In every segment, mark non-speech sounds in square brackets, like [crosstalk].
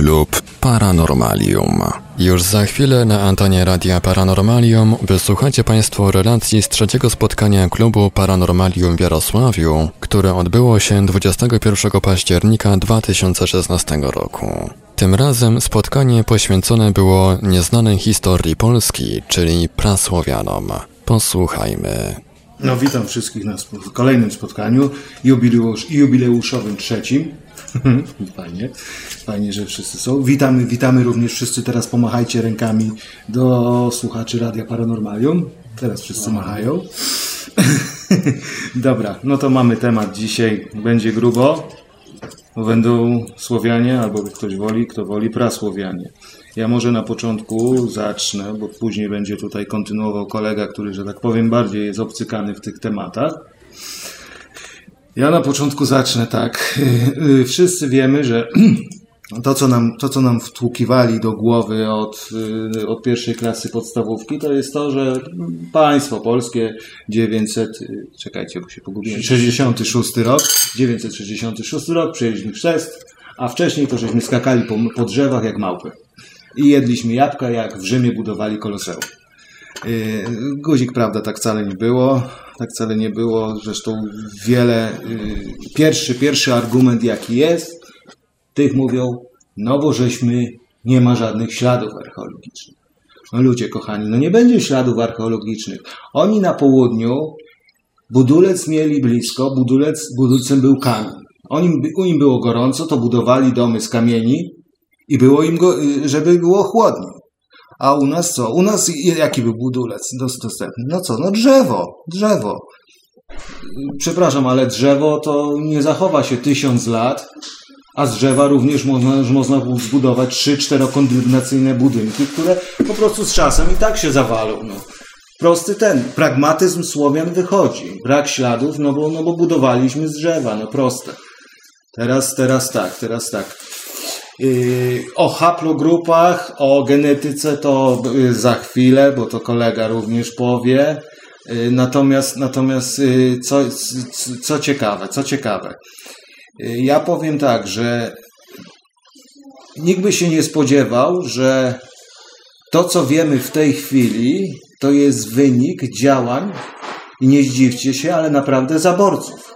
Klub Paranormalium. Już za chwilę na antenie Radia Paranormalium wysłuchacie Państwo relacji z trzeciego spotkania klubu Paranormalium w Jarosławiu, które odbyło się 21 października 2016 roku. Tym razem spotkanie poświęcone było nieznanej historii Polski, czyli prasłowianom. Posłuchajmy. No witam wszystkich na kolejnym spotkaniu jubileusz, jubileuszowym trzecim. [laughs] fajnie, fajnie, że wszyscy są. Witamy, witamy również wszyscy, teraz pomachajcie rękami do słuchaczy Radia Paranormalium. Teraz wszyscy machają. [laughs] Dobra, no to mamy temat dzisiaj. Będzie grubo. Będą Słowianie, albo ktoś woli, kto woli, prasłowianie. Ja może na początku zacznę, bo później będzie tutaj kontynuował kolega, który, że tak powiem, bardziej jest obcykany w tych tematach. Ja na początku zacznę tak. Wszyscy wiemy, że [clears throat] to, co nam, to, co nam wtłukiwali do głowy od, y, od pierwszej klasy podstawówki, to jest to, że państwo polskie 900, y, czekajcie, bo się pogubiłem, 66 rok, 966 rok, przejęliśmy chrzest, a wcześniej to żeśmy skakali po, po drzewach jak małpy. I jedliśmy jabłka, jak w Rzymie budowali koloseum. Guzik, prawda, tak wcale nie było. Tak wcale nie było. Zresztą wiele. Yy, pierwszy, pierwszy argument, jaki jest, tych mówią, no bo żeśmy nie ma żadnych śladów archeologicznych. No ludzie kochani, no nie będzie śladów archeologicznych. Oni na południu budulec mieli blisko, budulec, budulcem był kamień. Oni, u im było gorąco, to budowali domy z kamieni i było im, go, y, żeby było chłodniej. A u nas co? U nas jaki był budulec dostępny? No co? No drzewo, drzewo. Przepraszam, ale drzewo to nie zachowa się tysiąc lat, a z drzewa również można, można zbudować trzy czterokondygnacyjne budynki, które po prostu z czasem i tak się zawalą. No. Prosty ten, pragmatyzm Słowian wychodzi. Brak śladów, no bo, no bo budowaliśmy z drzewa, no proste. Teraz, teraz tak, teraz tak. Yy, o haplogrupach, o genetyce to yy, za chwilę, bo to kolega również powie. Yy, Natomiast, natomiast yy, co, co ciekawe, co ciekawe. Yy, Ja powiem tak, że nikt by się nie spodziewał, że to, co wiemy w tej chwili, to jest wynik działań, nie zdziwcie się, ale naprawdę zaborców.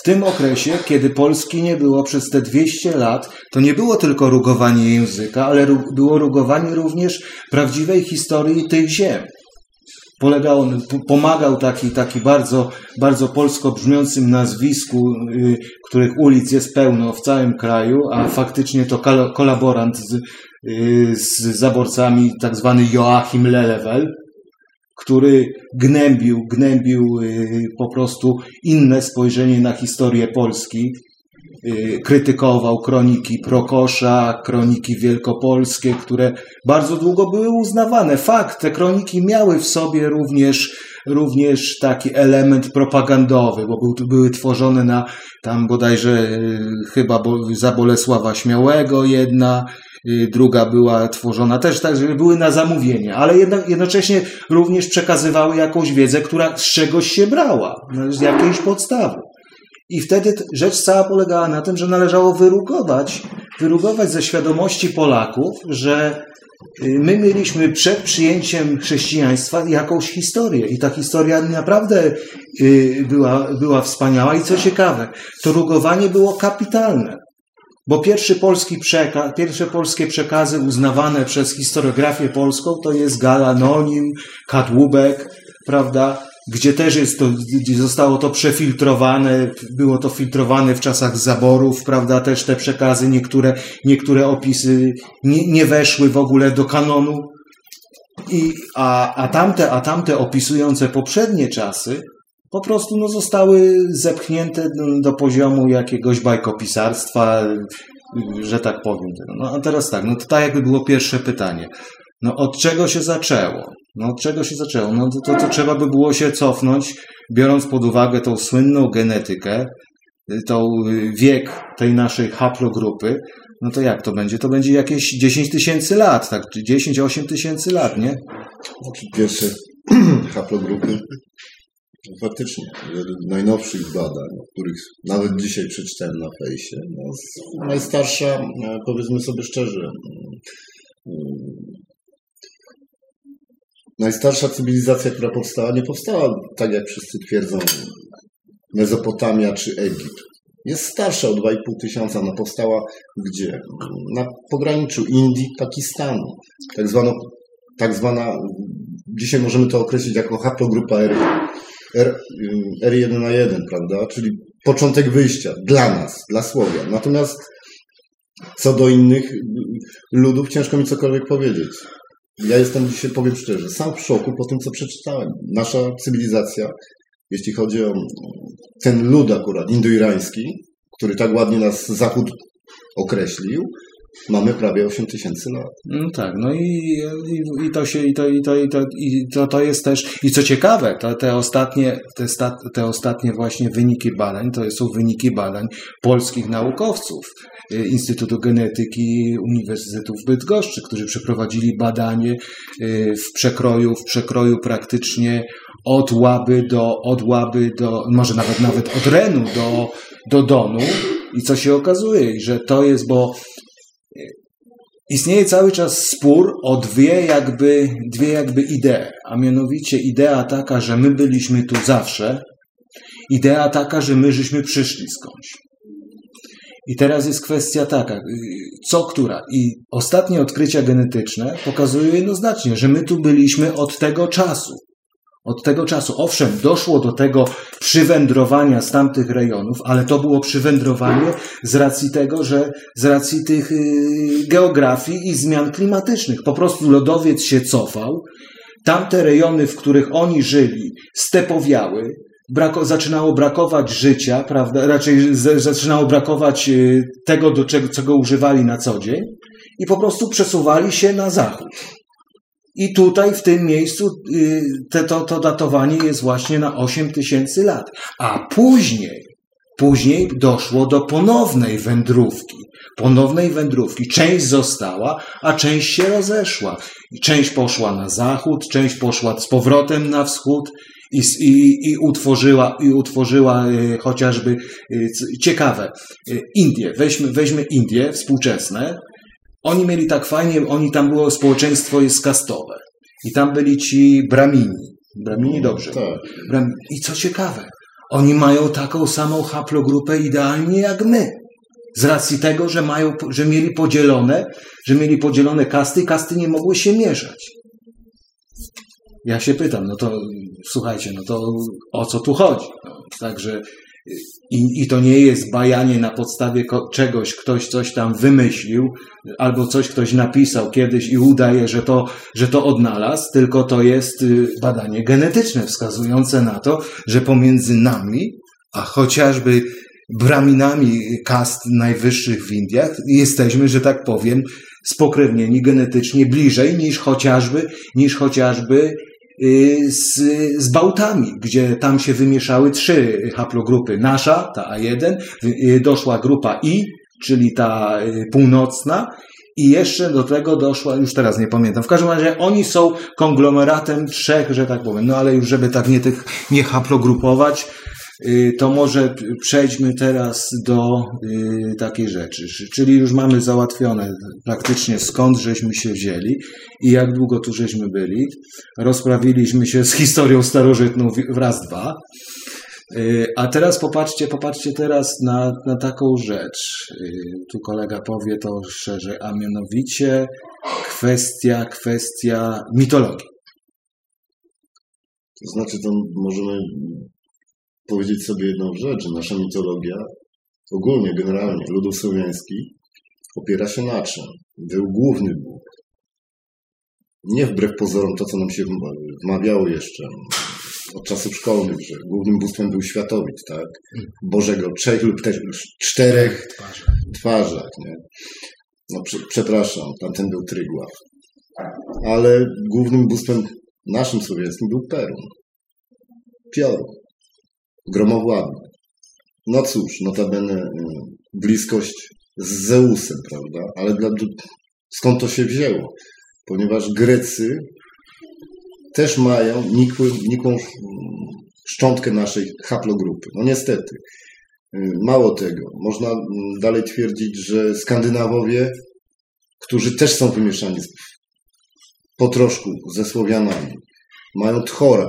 W tym okresie, kiedy Polski nie było przez te 200 lat, to nie było tylko rugowanie języka, ale było rugowanie również prawdziwej historii tych ziem. Polegał, pomagał taki, taki bardzo, bardzo polsko brzmiącym nazwisku, y, których ulic jest pełno w całym kraju, a faktycznie to kolaborant z, y, z zaborcami, tak zwany Joachim Lelewel, który gnębił, gnębił y, po prostu inne spojrzenie na historię Polski. Y, krytykował kroniki Prokosza, kroniki wielkopolskie, które bardzo długo były uznawane. Fakt, te kroniki miały w sobie również, również taki element propagandowy, bo był, były tworzone na tam bodajże y, chyba za Bolesława Śmiałego jedna, druga była tworzona też tak, że były na zamówienie, ale jednak, jednocześnie również przekazywały jakąś wiedzę, która z czegoś się brała, no, z jakiejś podstawy. I wtedy rzecz cała polegała na tym, że należało wyrugować, wyrugować ze świadomości Polaków, że y, my mieliśmy przed przyjęciem chrześcijaństwa jakąś historię i ta historia naprawdę y, była, była wspaniała i co ciekawe, to rugowanie było kapitalne. Bo pierwszy polski pierwsze polskie przekazy uznawane przez historiografię polską to jest Galanonim, Kadłubek, prawda? Gdzie też jest to, gdzie zostało to przefiltrowane, było to filtrowane w czasach zaborów, prawda? Też te przekazy, niektóre, niektóre opisy nie, nie weszły w ogóle do kanonu. I, a, a, tamte, a tamte opisujące poprzednie czasy po prostu no, zostały zepchnięte do, poziomu jakiegoś bajkopisarstwa, że tak powiem. No a teraz tak, no to tak jakby było pierwsze pytanie. No od czego się zaczęło? No od czego się zaczęło? No to, to, to trzeba by było się cofnąć, biorąc pod uwagę tą słynną genetykę, y, tą y, wiek tej naszej haplogrupy, no to jak to będzie? To będzie jakieś 10 tysięcy lat, tak? Czy 10-8 tysięcy lat, nie? Znaczy pierwsze [clears throat] haplogrupy Faktycznie, według najnowszych badań, których nawet dzisiaj przeczytałem na fejsie, no, najstarsza, e, powiedzmy sobie szczerze, mm, najstarsza cywilizacja, która powstała, nie powstała tak jak wszyscy twierdzą, Mezopotamia czy Egipt. Jest starsza o 2,5 tysiąca, no powstała gdzie? Na pograniczu Indii, Pakistanu. Tak, zwano, tak zwana, dzisiaj możemy to określić jako haplogrupa R, R, R1 na 1, prawda? Czyli początek wyjścia dla nas, dla Słowian. Natomiast co do innych ludów, ciężko mi cokolwiek powiedzieć. Ja jestem dzisiaj, powiem szczerze, sam w szoku po tym, co przeczytałem. Nasza cywilizacja, jeśli chodzi o ten lud akurat indoirański, który tak ładnie nas Zachód określił, mamy prawie 8 tysięcy. No tak, no i, i, i, to się, i to, i to, i to, i to, to jest też, i co ciekawe, to, te ostatnie, te, te ostatnie właśnie wyniki badań, to są wyniki badań polskich naukowców. Y, Instytutu Genetyki Uniwersytetu w Bydgoszczy, którzy przeprowadzili badanie y, w przekroju, w przekroju praktycznie od Łaby do, od Łaby do, może nawet, nawet od Renu do, do Donu. I co się okazuje, że to jest, bo istnieje cały czas spór o dwie jakby, dwie jakby idee, a mianowicie idea taka, że my byliśmy tu zawsze, idea taka, że my żeśmy przyszli skądś. I teraz jest kwestia taka, co która? I ostatnie odkrycia genetyczne pokazują jednoznacznie, że my tu byliśmy od tego czasu. Od tego czasu, owszem, doszło do tego przywędrowania z tamtych rejonów, ale to było przywędrowanie z racji tego, że z racji tych yy, geografii i zmian klimatycznych. Po prostu lodowiec się cofał. Tamte rejony, w których oni żyli, stepowiały, brako, zaczynało brakować życia, prawda? raczej zaczynało brakować yy, tego, do czego, czego używali na co dzień i po prostu przesuwali się na zachód. I tutaj w tym miejscu y, te, to, to datowanie jest właśnie na 8 tysięcy lat. A później, później doszło do ponownej wędrówki. Ponownej wędrówki. Część została, a część się rozeszła. Część poszła na zachód, część poszła z powrotem na wschód i, i, i utworzyła, i utworzyła y, chociażby y, ciekawe Indie. Weźmy, weźmy Indie współczesne, oni mieli tak fajnie, oni tam było społeczeństwo jest kastowe. I tam byli ci bramini. Bramini dobrze. Tak. I co ciekawe, oni mają taką samą haplogrupę idealnie jak my. Z racji tego, że, mają, że mieli podzielone, że mieli podzielone kasty i kasty nie mogły się mieszać. Ja się pytam, no to słuchajcie, no to o co tu chodzi? No, także i, I to nie jest bajanie na podstawie czegoś, ktoś coś tam wymyślił, albo coś ktoś napisał kiedyś i udaje, że to, że to odnalazł, tylko to jest y, badanie genetyczne wskazujące na to, że pomiędzy nami, a chociażby braminami kast najwyższych w Indiach, jesteśmy, że tak powiem, spokrewnieni genetycznie bliżej niż chociażby, niż chociażby z, z Bałtami, gdzie tam się wymieszały trzy haplogrupy. Nasza, ta A1, y, doszła grupa I, czyli ta y, północna, i jeszcze do tego doszła, już teraz nie pamiętam. W każdym razie oni są konglomeratem trzech, że tak powiem. No ale już żeby tak nie tych nie haplogrupować, Y, to może przejdźmy teraz do y, takiej rzeczy. Czyli już mamy załatwione praktycznie skąd żeśmy się wzięli i jak długo tu żeśmy byli. Rozprawiliśmy się z historią starożytną wraz dwa. Y, a teraz popatrzcie, popatrzcie teraz na, na taką rzecz. Tu kolega powie to szerzej, a mianowicie kwestia, kwestia mitologii. To znaczy, to możemy powiedzieć sobie jedną rzecz, że nasza mitologia, ogólnie, generalnie, ludów słowiańskich, opiera się na czym? Był główny Bóg. Nie wbrew pozorom to, co nam się wmawiało jeszcze od czasów szkolnych, że głównym bóstwem był światowid, tak? Bożego trzech lub też czterech twarzach, nie? No, przepraszam, tamten był Trygław. Ale głównym bóstwem naszym słowiańskim był Perun. Piorun gromowładny. No cóż, notabene y, bliskość z Zeusem, prawda? Ale dla, skąd to się wzięło? Ponieważ Grecy też mają nikły, nikłą szczątkę naszej haplogrupy. No niestety. Y, mało tego. Można mm, dalej twierdzić, że Skandynawowie, którzy też są wymieszani po troszku ze Słowianami, mają Tchora,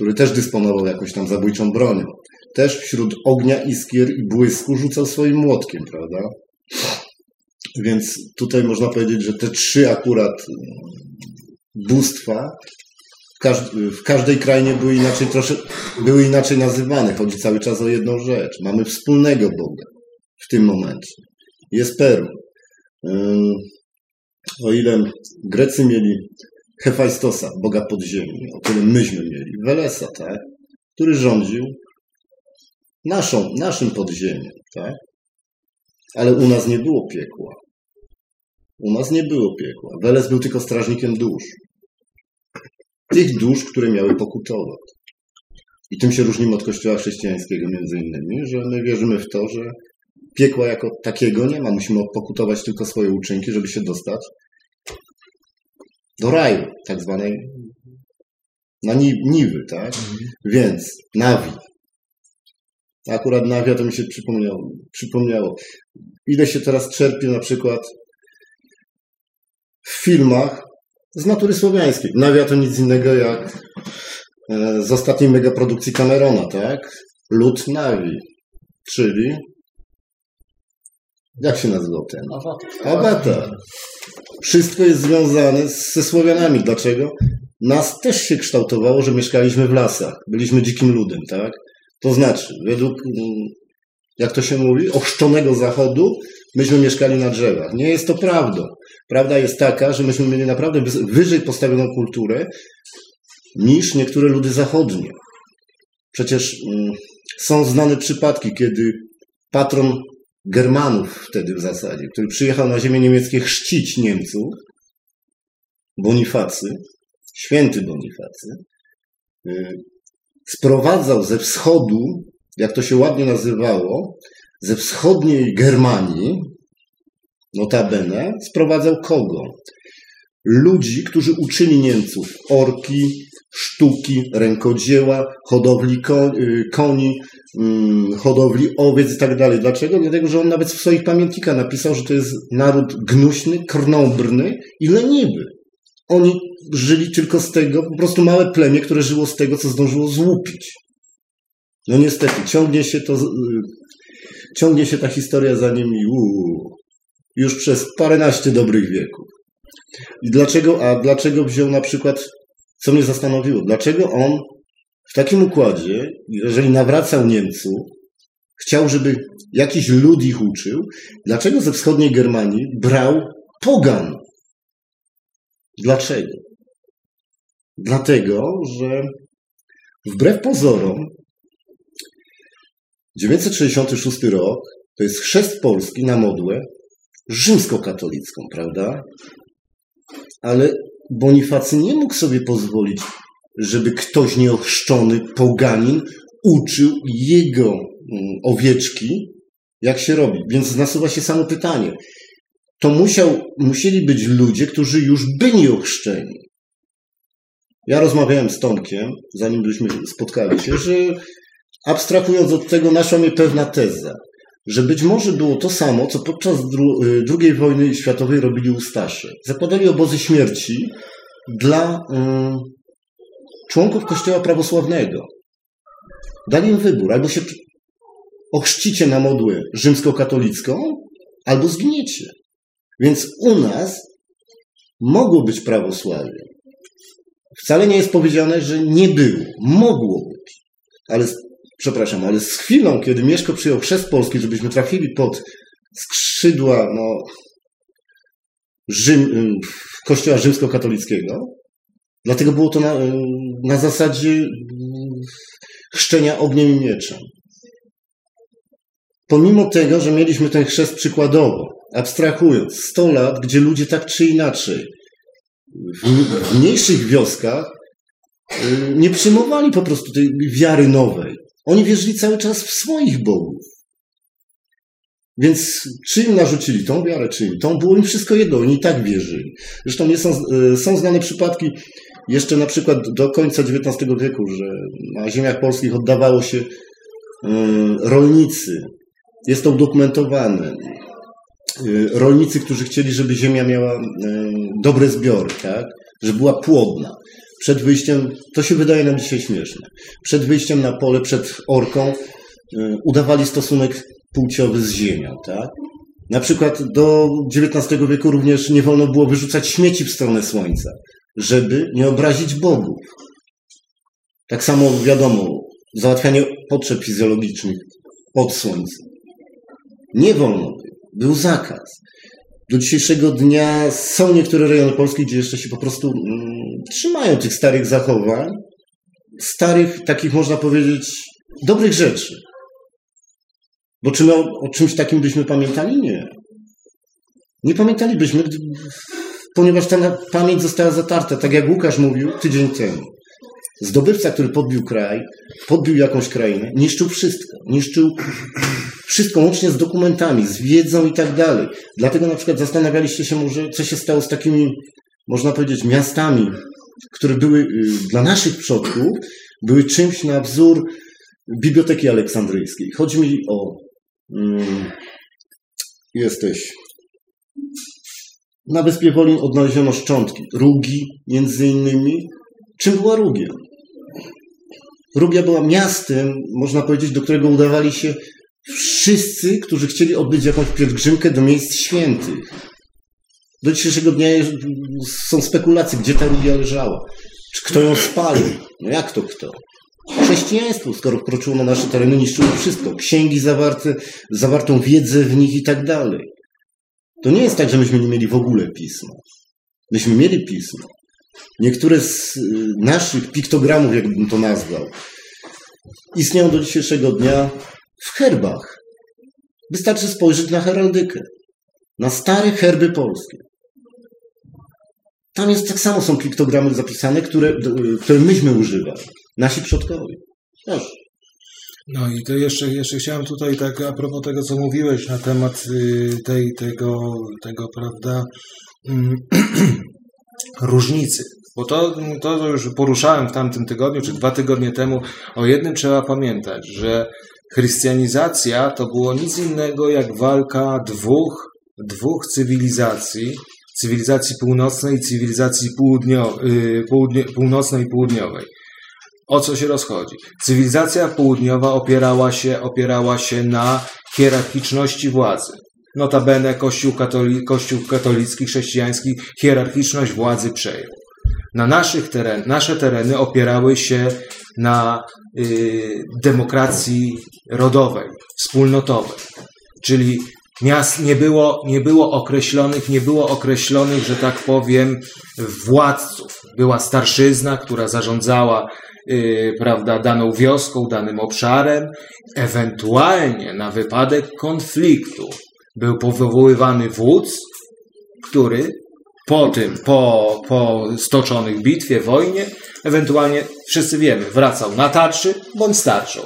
który też dysponował jakąś tam zabójczą bronią. Też wśród ognia, iskier i błysku rzucał swoim młotkiem, prawda? Więc tutaj można powiedzieć, że te trzy akurat bóstwa w, każdej krainie były inaczej, trosze, były inaczej nazywane. Chodzi cały czas o jedną rzecz. Mamy wspólnego Boga w tym momencie. Jest Peru. O ile Grecy mieli Hefajstosa, Boga podziemi, o tyle myśmy mieli Welesa, tak? który rządził naszą, naszym podziemiem. Tak? Ale u nas nie było piekła. U nas nie było piekła. Weles był tylko strażnikiem dusz. Tych dusz, które miały pokutować. I tym się różnimy od kościoła chrześcijańskiego między innymi, że my wierzymy w to, że piekła jako takiego nie ma. Musimy pokutować tylko swoje uczynki, żeby się dostać do raju, tak zwanej na niwy, tak? Mhm. Więc nawi. Akurat nawia to mi się przypomniało, przypomniało. Ile się teraz czerpie na przykład w filmach z natury słowiańskiej. Nawia to nic innego jak e, z ostatniej megaprodukcji Camerona, tak? Lud Nawi, czyli jak się nazywał ten? Avatar. Wszystko jest związane ze Słowianami. Dlaczego? Nas też się kształtowało, że mieszkaliśmy w lasach. Byliśmy dzikim ludem, tak? To znaczy, według, mm, jak to się mówi, ochrzczonego zachodu, myśmy mieszkali na drzewach. Nie jest to prawdą. Prawda jest taka, że myśmy mieli naprawdę wyżej postawioną kulturę niż niektóre ludy zachodnie. Przecież mm, są znane przypadki, kiedy patron Germanów wtedy w zasadzie, który przyjechał na ziemię niemieckie chrzcić Niemców, Bonifacy, święty Bonifacy, y, sprowadzał ze wschodu, jak to się ładnie nazywało, ze wschodniej Germanii, notabene, sprowadzał kogo? Ludzi, którzy uczyli Niemców orki, sztuki, rękodzieła, hodowli y, koni, mm, hodowli owiec i tak dalej. Dlaczego? Dlatego, że on nawet w swoich pamiętnikach napisał, że to jest naród gnuśny, krnąbrny i leniwy. Oni żyli tylko z tego, po prostu małe plemię, które żyło z tego, co zdążyło złupić. No niestety, ciągnie się to, y, ciągnie się ta historia za nimi uu, już przez paręnaście dobrych wieków. I dlaczego, a dlaczego wziął na przykład co mnie zastanowiło, dlaczego on w takim układzie, jeżeli nawracał Niemców, chciał, żeby jakiś lud ich uczył, dlaczego ze wschodniej Germanii brał pogan? Dlaczego? Dlatego, że wbrew pozorom 966 rok to jest chrzest Polski na modłę rzymskokatolicką, prawda? Ale Bonifacy nie mógł sobie pozwolić, żeby ktoś nieochrzczony, poganin, uczył jego mm, owieczki, jak się robi. Więc nasuwa się samo pytanie. To musiał, musieli być ludzie, którzy już byli ochrzczeni. Ja rozmawiałem z Tomkiem, zanim byśmy spotkali się, że abstrahując od tego, naszła mnie pewna teza że być może było to samo, co podczas y, II wojny światowej robili Ustasze. Zakładali obozy śmierci dla um, członków Kościoła prawosławnego. Dali im wybór, albo się ochrzcicie na modłę rzymskokatolicką, albo zginiecie. Więc u nas mogło być prawosławie. Wcale nie jest powiedziane, że nie było. Mogło być. Ale przepraszam, ale z chwilą, kiedy Mieszko przyjął chrzest Polski, żebyśmy trafili pod skrzydła no, Rzym, kościoła rzymskokatolickiego, dlatego było to na, na zasadzie chrzczenia ogniem i mieczem. Pomimo tego, że mieliśmy ten chrzest przykładowo, abstrahując, 100 lat, gdzie ludzie tak czy inaczej w, mniejszych wioskach y, nie przyjmowali po prostu tej wiary nowej. Oni wierzyli cały czas w swoich bogów. Więc czy im narzucili tą wiarę, czy im tą, było im wszystko jedno, oni i tak wierzyli. Zresztą nie są, e, są znane przypadki, jeszcze na przykład do końca XIX wieku, że na ziemiach polskich oddawało się y, rolnicy. Jest to udokumentowane. Y, rolnicy, którzy chcieli, żeby ziemia miała dobre zbiory, tak? że była płodna. Przed wyjściem, to się wydaje nam dzisiaj śmieszne, przed wyjściem na pole, przed orką udawali stosunek płciowy z ziemią. Tak? Na przykład do XIX wieku również nie wolno było wyrzucać śmieci w stronę słońca, żeby nie obrazić bogów. Tak samo wiadomo, załatwianie potrzeb fizjologicznych pod słońcem. Nie wolno było. Był zakaz. Do dzisiejszego dnia są niektóre rejony Polski, gdzie jeszcze się po prostu mm, trzymają tych starych zachowań, starych, takich można powiedzieć, dobrych rzeczy. Bo czy my o, o czymś takim byśmy pamiętali? Nie. Nie pamiętalibyśmy, ponieważ ta pamięć została zatarta, tak jak Łukasz mówił tydzień temu. Zdobywca, który podbił kraj, podbił jakąś krainę, niszczył wszystko. Niszczył wszystko, łącznie z dokumentami, z wiedzą i tak dalej. Dlatego na przykład zastanawialiście się może, co się stało z takimi, można powiedzieć, miastami, które były y, dla naszych przodków, były czymś na wzór Biblioteki Aleksandryjskiej. Chodzi mi o Mm, jesteś. Na Wyspie Wolin odnaleziono szczątki. Rugi między innymi. Czym była Rugia? Rugia była miastem, można powiedzieć, do którego udawali się wszyscy, którzy chcieli odbyć jakąś pielgrzymkę do miejsc świętych. Do dzisiejszego dnia są spekulacje, gdzie ta Rugia leżała. Czy kto ją spalił? No jak to kto? chrześcijaństwu, skoro wkroczyło na nasze tereny, niszczyło wszystko. Księgi zawarte, zawartą wiedzę w nich i tak dalej. To nie jest tak, że myśmy nie mieli w ogóle pisma. Myśmy mieli pismo. Niektóre z y, naszych piktogramów, jakbym to nazwał, istnieją do dzisiejszego dnia w herbach. Wystarczy spojrzeć na heraldykę, na stare herby polskie. Tam jest tak samo są piktogramy zapisane, które, które myśmy używali. Nasi przodkowie. No i to jeszcze, jeszcze chciałem tutaj tak a propos tego, co mówiłeś na temat y, tej, tego, tego, prawda, mm, [clears throat] różnicy. Bo to, to już poruszałem w tamtym tygodniu, czy dwa tygodnie temu. O jednym trzeba pamiętać, że chrystianizacja to było nic innego jak walka dwóch, dwóch cywilizacji, cywilizacji północnej i cywilizacji południo, y, południe, północnej i południowej. O co się rozchodzi? Cywilizacja południowa opierała się, opierała się na hierarchiczności władzy. Notabene Kościół, katoli, Kościół katolicki, chrześcijański hierarchiczność władzy przejął. Na naszych teren, nasze tereny opierały się na demokracji rodowej, wspólnotowej. Czyli miast nie było, nie było określonych, nie było określonych, że tak powiem, władców. Była starszyzna, która zarządzała yy, prawda, daną wioską, danym obszarem. Ewentualnie na wypadek konfliktu był powoływany wódz, który po tym, po, po stoczonych bitwie, wojnie, ewentualnie, wszyscy wiemy, wracał na tarczy bądź starszą.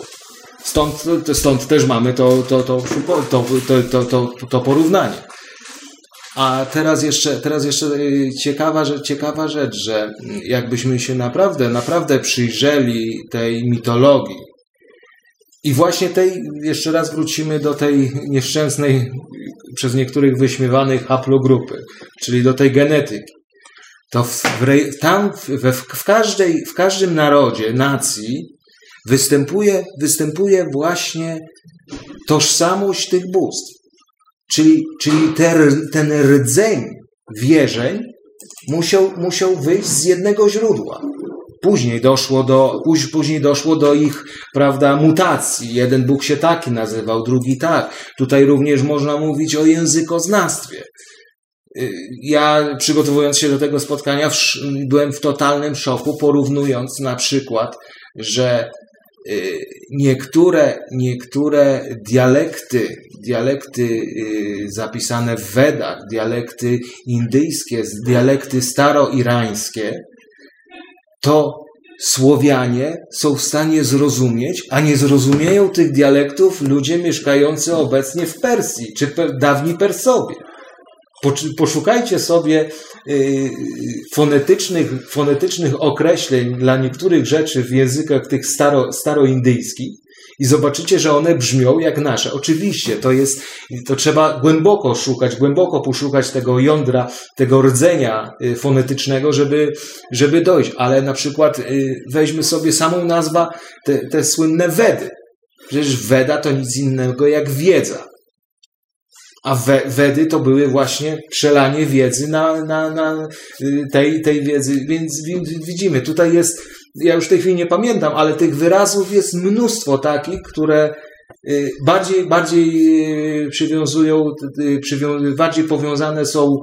Stąd, stąd też mamy to, to, to, to, to, to, to porównanie. A teraz jeszcze, teraz jeszcze y, ciekawa, że, ciekawa rzecz, że jakbyśmy się naprawdę, naprawdę przyjrzeli tej mitologii i właśnie tej, jeszcze raz wrócimy do tej nieszczęsnej, przez niektórych wyśmiewanej haplogrupy, czyli do tej genetyki. To w, w, tam w, w, każdej, w każdym narodzie, nacji występuje, występuje właśnie tożsamość tych bóstw. Czyli, czyli ten rdzeń wierzeń musiał, musiał wyjść z jednego źródła. Później doszło do, później doszło do ich, prawda, mutacji. Jeden Bóg się taki nazywał, drugi tak. Tutaj również można mówić o językoznawstwie. Y, ja, przygotowując się do tego spotkania, byłem w totalnym szoku, porównując na przykład, że Y, niektóre, niektóre dialekty, dialekty y, zapisane w Wedach, dialekty indyjskie, dialekty staroirańskie, to Słowianie są w stanie zrozumieć, a nie zrozumieją tych dialektów ludzie mieszkający obecnie w Persji, czy dawni Persowie. Poszukajcie sobie y, fonetycznych, fonetycznych określeń dla niektórych rzeczy w językach tych staro, staroindyjskich i zobaczycie, że one brzmią jak nasze. Oczywiście, to jest, to trzeba głęboko szukać, głęboko poszukać tego jądra, tego rdzenia y, fonetycznego, żeby, żeby dojść. Ale na przykład y, weźmy sobie samą nazwę, te, te słynne Wedy. Przecież Weda to nic innego jak wiedza. A we, Wedy to były właśnie przelanie wiedzy na, na, na y, tej, tej wiedzy. Więc, więc widzimy, tutaj jest, ja już w tej chwili nie pamiętam, ale tych wyrazów jest mnóstwo takich, które y, bardziej, bardziej y, przywiązują, przywią, bardziej powiązane są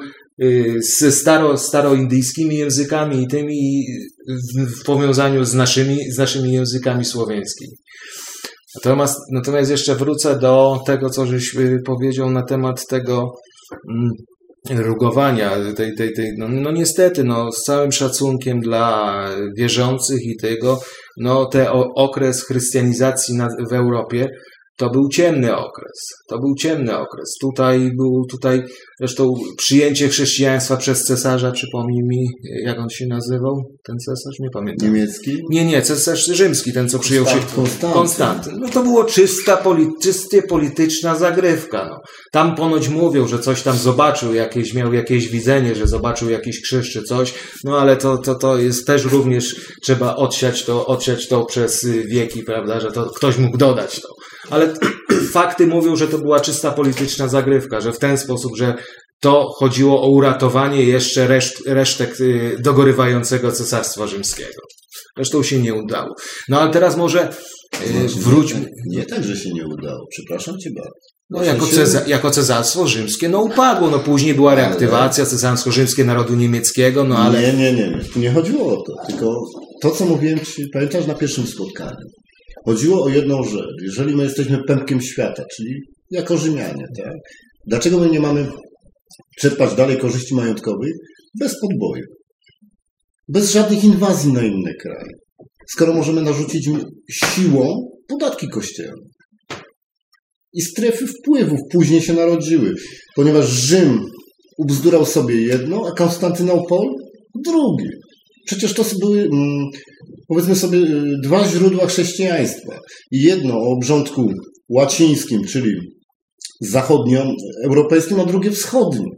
z staro, staroindyjskimi językami i tymi w, powiązaniu z naszymi, z naszymi językami słowiańskimi. Natomiast, natomiast jeszcze wrócę do tego, co żeś y, powiedział na temat tego mm, rugowania, tej, tej, tej, no, no niestety, no, z całym szacunkiem dla wierzących i tego, no ten okres chrystianizacji na, w Europie to był ciemny okres. To był ciemny okres. Tutaj był, tutaj zresztą przyjęcie chrześcijaństwa przez cesarza, przypomnij mi, jak on się nazywał, ten cesarz, nie pamiętam. Niemiecki? Nie, nie, cesarz rzymski, ten co przyjął się. Konstanty. Konstanty. No to było czysta, poli, czystie polityczna zagrywka. No. Tam ponoć mówią, że coś tam zobaczył, jakieś, miał jakieś widzenie, że zobaczył jakiś krzyż czy coś, no ale to, to, to jest też również, trzeba odsiać to, odsiać to przez wieki, prawda, że to ktoś mógł dodać to ale [clears throat] fakty mówią, że to była czysta polityczna zagrywka, że w ten sposób, że to chodziło o uratowanie jeszcze reszt, resztek y, dogorywającego cesarstwa rzymskiego. Zresztą się nie udało. No ale teraz może y, wróćmy. Nie, nie tak, że się nie udało. Przepraszam cię bardzo. No, jako, ceza, jako cesarstwo rzymskie, no upadło, no później była reaktywacja, cesarstwo rzymskie narodu niemieckiego, no ale... Nie, nie, nie, tu nie chodziło o to, tylko to, co mówiłem ci, pamiętasz na pierwszym spotkaniu, Chodziło o jedną rzecz. Jeżeli my jesteśmy pępkiem świata, czyli jako Rzymianie, tak? Dlaczego my nie mamy czerpać dalej korzyści majątkowych bez podboju? Bez żadnych inwazji na inne kraje. Skoro możemy narzucić siłą podatki kościelne. I strefy wpływów później się narodziły, ponieważ Rzym ubzdurał sobie jedno, a Konstantynopol drugie. Przecież to były mm, powiedzmy sobie, y, dwa źródła chrześcijaństwa. Jedno o obrządku łacińskim, czyli zachodnioeuropejskim, a drugie wschodnim.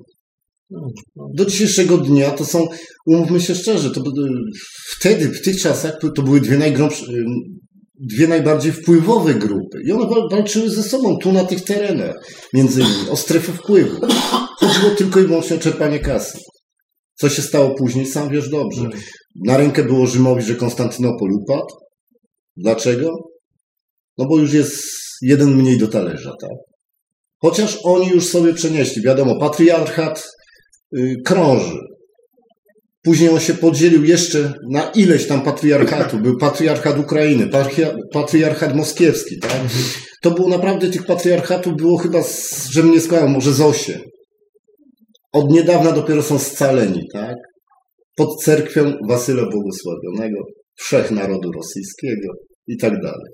Do dzisiejszego dnia to są, umówmy się szczerze, to wtedy, w tych czasach, to, były dwie y, dwie najbardziej wpływowe grupy. I one walczyły ze sobą tu na tych terenach, między innymi, o strefę wpływu. Chodziło tylko i wyłącznie o czerpanie kasy. Co się stało później, sam wiesz dobrze. Na rękę było Rzymowi, że Konstantynopol upadł. Dlaczego? No bo już jest jeden mniej do talerza, tak? Chociaż oni już sobie przenieśli, wiadomo, patriarchat yy, krąży. Później on się podzielił jeszcze na ileś tam patriarchatu. Był patriarchat Ukrainy, patriarchat moskiewski, tak? To było naprawdę, tych patriarchatów było chyba, żebym nie składał, może z osiem. Od niedawna dopiero są scaleni, tak? Pod cerkwią Wasyla Błogosławionego, wszechnarodu rosyjskiego i tak dalej.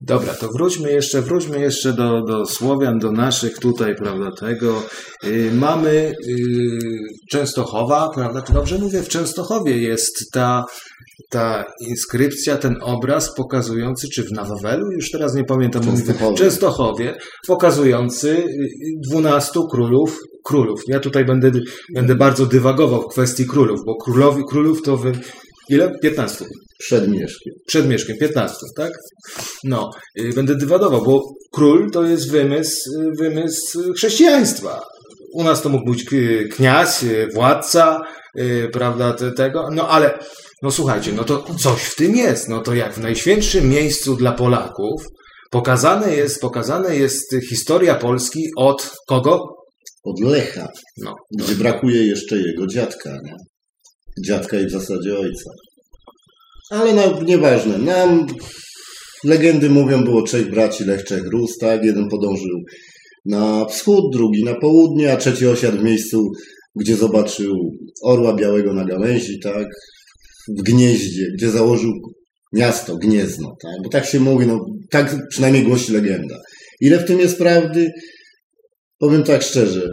Dobra, to wróćmy jeszcze, wróćmy jeszcze do, do Słowian, do naszych tutaj, prawda, tego. Yy, mamy yy, Częstochowa, prawda, czy dobrze mówię? W Częstochowie jest ta, ta inskrypcja, ten obraz pokazujący, czy w Nawawelu, już teraz nie pamiętam, Częstochowie. w Częstochowie, pokazujący y, dwunastu królów królów. Ja tutaj będę, będę bardzo dywagował w kwestii królów, bo królowi, królów to wy... Ile? 15. Przed Mieszkiem. Przed Mieszkiem, 15, tak? No, y, będę dywadował, bo król to jest wymysł, wymysł chrześcijaństwa. U nas to mógł być kniaz, władca, y, prawda, tego, no ale, no słuchajcie, no to coś w tym jest, no to jak w najświętszym miejscu dla Polaków pokazane jest, pokazane jest historia Polski od kogo? Od Lecha, no. gdzie brakuje jeszcze jego dziadka. Nie? Dziadka i w zasadzie ojca. Ale no, nieważne. Nam legendy mówią, było trzech braci Lech, trzech Rus, tak? Jeden podążył na wschód, drugi na południe, a trzeci osiadł w miejscu, gdzie zobaczył orła białego na gałęzi, tak? W gnieździe, gdzie założył miasto, Gniezno, tak? Bo tak się mówi, no, tak przynajmniej głosi legenda. Ile w tym jest prawdy? Powiem tak szczerze.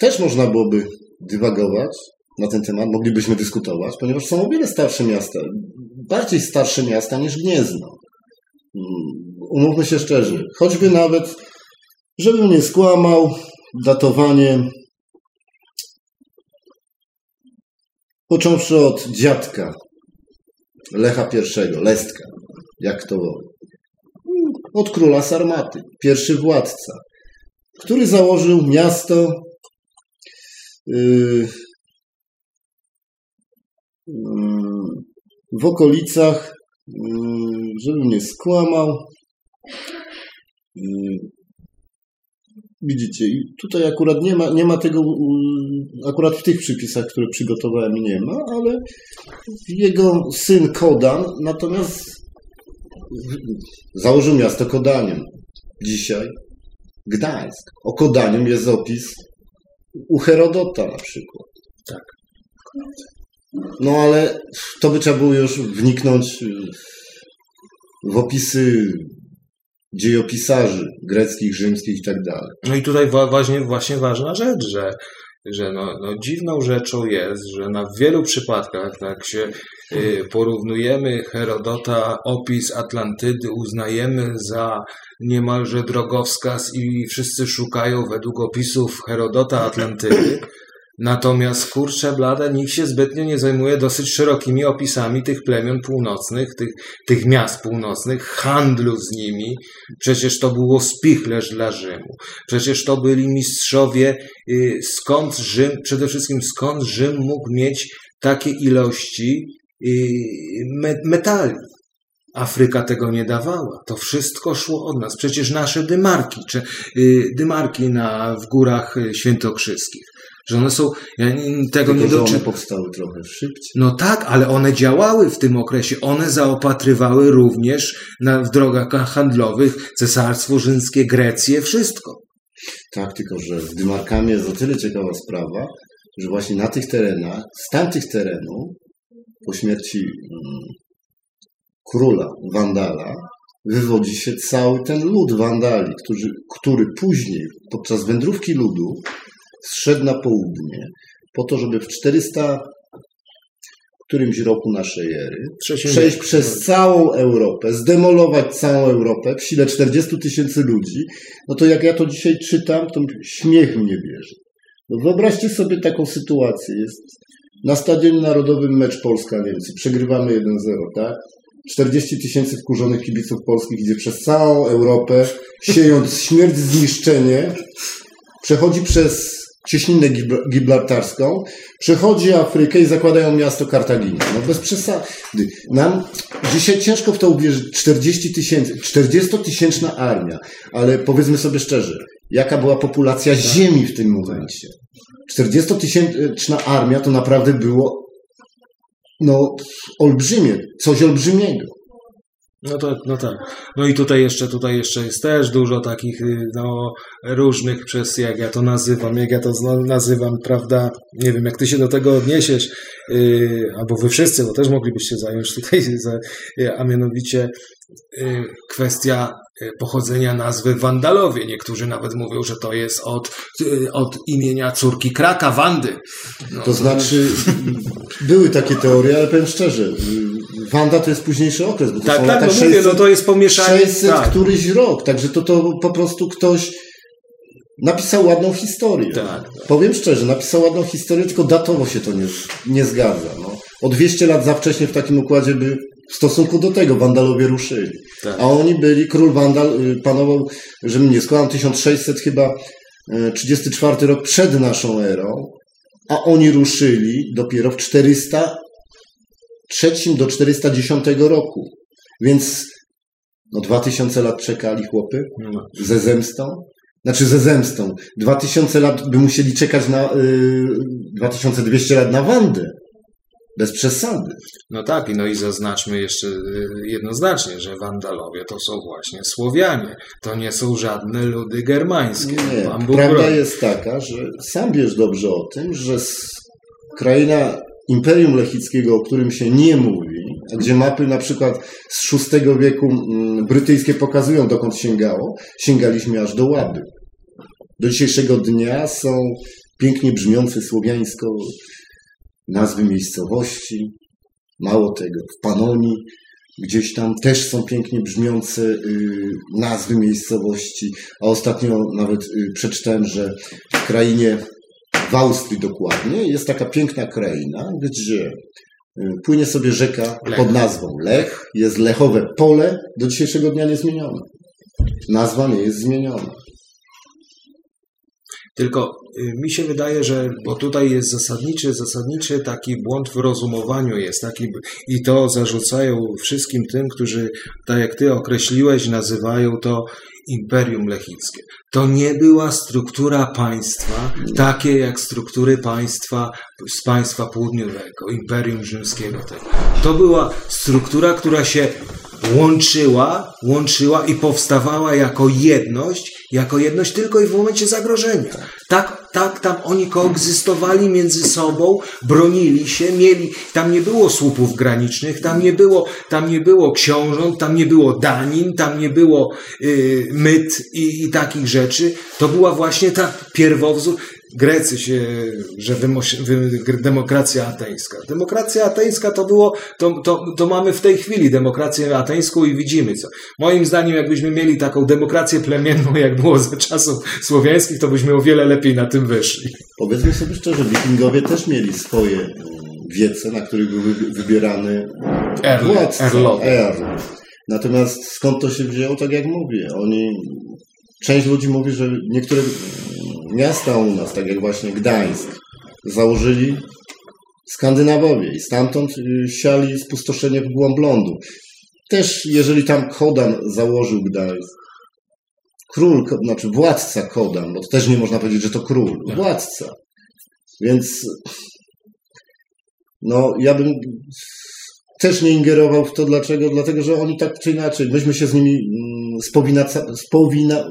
Też można byłoby dywagować na ten temat, moglibyśmy dyskutować, ponieważ są o wiele starsze miasta, bardziej starsze miasta niż Gniezno. Mm, Umówmy się szczerze, choćby nawet, żebym nie skłamał, datowanie począwszy od dziadka Lecha I, Lestka, jak to od króla Sarmaty, pierwszy władca, który założył miasto yy, yy, w okolicach, yy, żebym nie skłamał, yy, Widzicie, tutaj akurat nie ma, nie ma tego, akurat w tych przypisach, które przygotowałem nie ma, ale jego syn Kodan natomiast założył miasto Kodaniem. Dzisiaj Gdańsk. O Kodanium jest opis u Herodota na przykład. Tak. No ale to by trzeba było już wniknąć w opisy dziejopisarzy greckich, rzymskich i tak dalej. No i tutaj wa- właśnie, właśnie ważna rzecz, że, że no, no dziwną rzeczą jest, że na wielu przypadkach, tak się y, porównujemy Herodota, opis Atlantydy uznajemy za niemalże drogowskaz i wszyscy szukają według opisów Herodota Atlantydy. Natomiast kurczę blade, nikt się zbytnio nie zajmuje dosyć szerokimi opisami tych plemion północnych, tych, tych miast północnych, handlu z nimi. Przecież to było spichlerz dla Rzymu. Przecież to byli mistrzowie, y, skąd Rzym, przede wszystkim skąd Rzym mógł mieć takie ilości y, me, metali. Afryka tego nie dawała. To wszystko szło od nas. Przecież nasze dymarki, czy y, dymarki na, w górach świętokrzyskich, że one są, ja tego Tylko, nie doczy... one powstały trochę szybciej. No tak, ale one działały w tym okresie. One zaopatrywały również na, w drogach handlowych Cesarstwo Rzymskie, Grecję, wszystko. Tak, tylko że z dymarkami jest o tyle ciekawa sprawa, że właśnie na tych terenach, z tamtych terenów, po śmierci mm, króla Wandala, wywodzi się cały ten lud Wandali, którzy, który później, podczas wędrówki ludu, zszedł na południe, po to, żeby w 400 którymś roku naszej ery przejść przez całą Europę, zdemolować całą Europę w sile 40 tysięcy ludzi, no to jak ja to dzisiaj czytam, to śmiech mnie bierze. No wyobraźcie sobie taką sytuację. Jest na Stadionie Narodowym mecz Polska-Niemcy. Przegrywamy 1-0, tak? 40 tysięcy wkurzonych kibiców polskich idzie przez całą Europę, siejąc śmierć, zniszczenie, przechodzi przez cieśninę Gibra- gibraltarską, przechodzi Afrykę i zakładają miasto Kartagina. No bez przesady. Nam dzisiaj ciężko w to uwierzyć. 40 tysięcy, 40-tysięczna armia, ale powiedzmy sobie szczerze, jaka była populacja ziemi w tym momencie? 40-tysięczna armia to naprawdę było no, olbrzymie, coś olbrzymiego. No to, no tak. No i tutaj jeszcze, tutaj jeszcze jest też dużo takich, y, no, różnych przez, jak ja to nazywam, jak ja to nazywam, prawda, nie wiem, jak ty się do tego odniesiesz, yy, albo wy wszyscy, bo też moglibyście zająć tutaj, y, a mianowicie y, kwestia pochodzenia nazwy Wandalowie. Niektórzy nawet mówią, że to jest od, y, od imienia córki Kraka, Wandy. No, To znaczy, były takie teorie, ale powiem szczerze, Wanda to jest późniejszy okres, bo to Tak, są tak, no mówię, no to jest pomieszanie. 600 tak. któryś rok, także to, to po prostu ktoś napisał ładną historię. Tak, tak. Powiem szczerze, napisał ładną historię, tylko datowo się to nie, nie zgadza. No. O 200 lat za wcześnie w takim układzie by w stosunku do tego Wandalowie ruszyli. Tak. A oni byli, król Wandal y, panował, żebym nie skłamał, 1600 chyba y, 34 rok przed naszą erą, a oni ruszyli dopiero w 403 do 410 roku. Więc no 2000 lat czekali chłopy No. ze zemstą. Znaczy ze zemstą. 2000 lat by musieli czekać na y, 2200 lat na Wandę. Bez przesady. No tak, i no i zaznaczmy jeszcze y, jednoznacznie, że Wandalowie to są właśnie Słowianie. To nie są żadne ludy germańskie. Nie, prawda broni. jest taka, że sam wiesz dobrze o tym, że kraina Imperium Lechickiego, o którym się nie mówi, gdzie mapy na przykład z VI wieku brytyjskie pokazują, dokąd sięgało, sięgaliśmy aż do Łaby. Do dzisiejszego dnia są pięknie brzmiące słowiańsko nazwy miejscowości. Mało tego, w Panonii gdzieś tam też są pięknie brzmiące y, nazwy miejscowości, a ostatnio nawet y, przeczytałem, że w krainie, w Austrii dokładnie, jest taka piękna kraina, gdzie y, płynie sobie rzeka Lech. pod nazwą Lech, jest lechowe pole, do dzisiejszego dnia niezmienione. Nazwa nie jest zmieniona. Tylko y, mi się wydaje, że bo tutaj jest zasadniczy, zasadniczy taki błąd w rozumowaniu jest taki i to zarzucają wszystkim tym, którzy, tak jak ty określiłeś, nazywają to Imperium Lechickie. To nie była struktura państwa takie jak struktury państwa z państwa południowego, Imperium Rzymskiego. To była struktura, która się łączyła, łączyła i powstawała jako jedność, jako jedność tylko i w momencie zagrożenia. Tak, tak tam oni koegzystowali między sobą, bronili się, mieli, tam nie było słupów granicznych, tam nie było, tam nie było książąt, tam nie było danin, tam nie było y, myt i, i takich rzeczy. To była właśnie ta pierwowzór. Grecy się, że demokracja ateńska. Demokracja ateńska to było, to, to, to mamy w tej chwili demokrację ateńską i widzimy co. Moim zdaniem, jakbyśmy mieli taką demokrację plemienną, jak było za czasów słowiańskich, to byśmy o wiele lepiej na tym wyszli. Powiedzmy sobie szczerze, wikingowie też mieli swoje mm, wiece, na których był wy- wybierany władca. Earl. Natomiast skąd to się wzięło, tak jak mówię, oni, część ludzi mówi, że niektóre miasta u nas, tak jak właśnie Gdańsk, założyli Skandynawowie i stamtąd y, siali spustoszenie w głąb lądu. Też jeżeli tam Kodan założył Gdańsk, król, znaczy władca Kodan, bo to też nie można powiedzieć, że to król, Tak. władca. Więc no ja bym też nie ingerował w to. Dlaczego? Dlatego, że oni tak czy inaczej, myśmy się z nimi mm, spowina, spowina,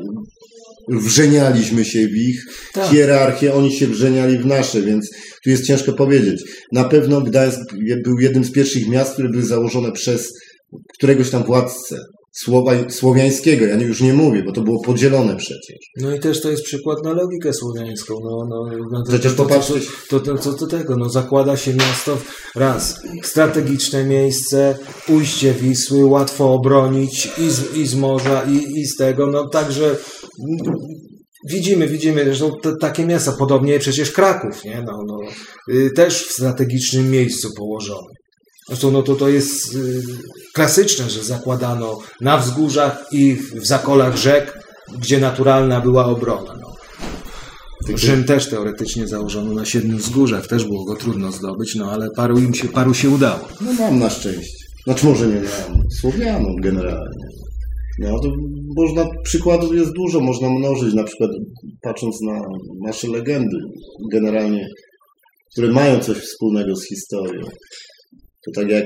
wrzenialiśmy się w ich Tak. hierarchię, oni się wrzeniali w nasze, więc tu jest ciężko powiedzieć. Na pewno Gdańsk był jednym z pierwszych miast, które były założone przez któregoś tam władcę słowa, słowiańskiego. Ja już nie mówię, bo to było podzielone przecież. No i też to jest przykład na logikę słowiańską. No, no, no, to, Przecież to, popatrzeć- to, to, to, to tego, no, zakłada się miasto raz, strategiczne miejsce, ujście Wisły, łatwo obronić i z, i z morza, i, i z tego, no także widzimy, widzimy, zresztą te, takie miasta, podobnie przecież Kraków, nie? No, no, y, też w strategicznym miejscu położony. Zresztą no to, to jest y, klasyczne, że zakładano na wzgórzach i w, zakolach rzek, gdzie naturalna była obrona. No. Rzym też teoretycznie założono na siedmiu wzgórzach, też było go trudno zdobyć, no ale paru im się, paru się udało. No mam na szczęście. Znaczy może nie miałem. Słowianom generalnie. No to można, przykładów jest dużo, można mnożyć, na przykład patrząc na nasze legendy generalnie, które mają coś wspólnego z historią. To tak jak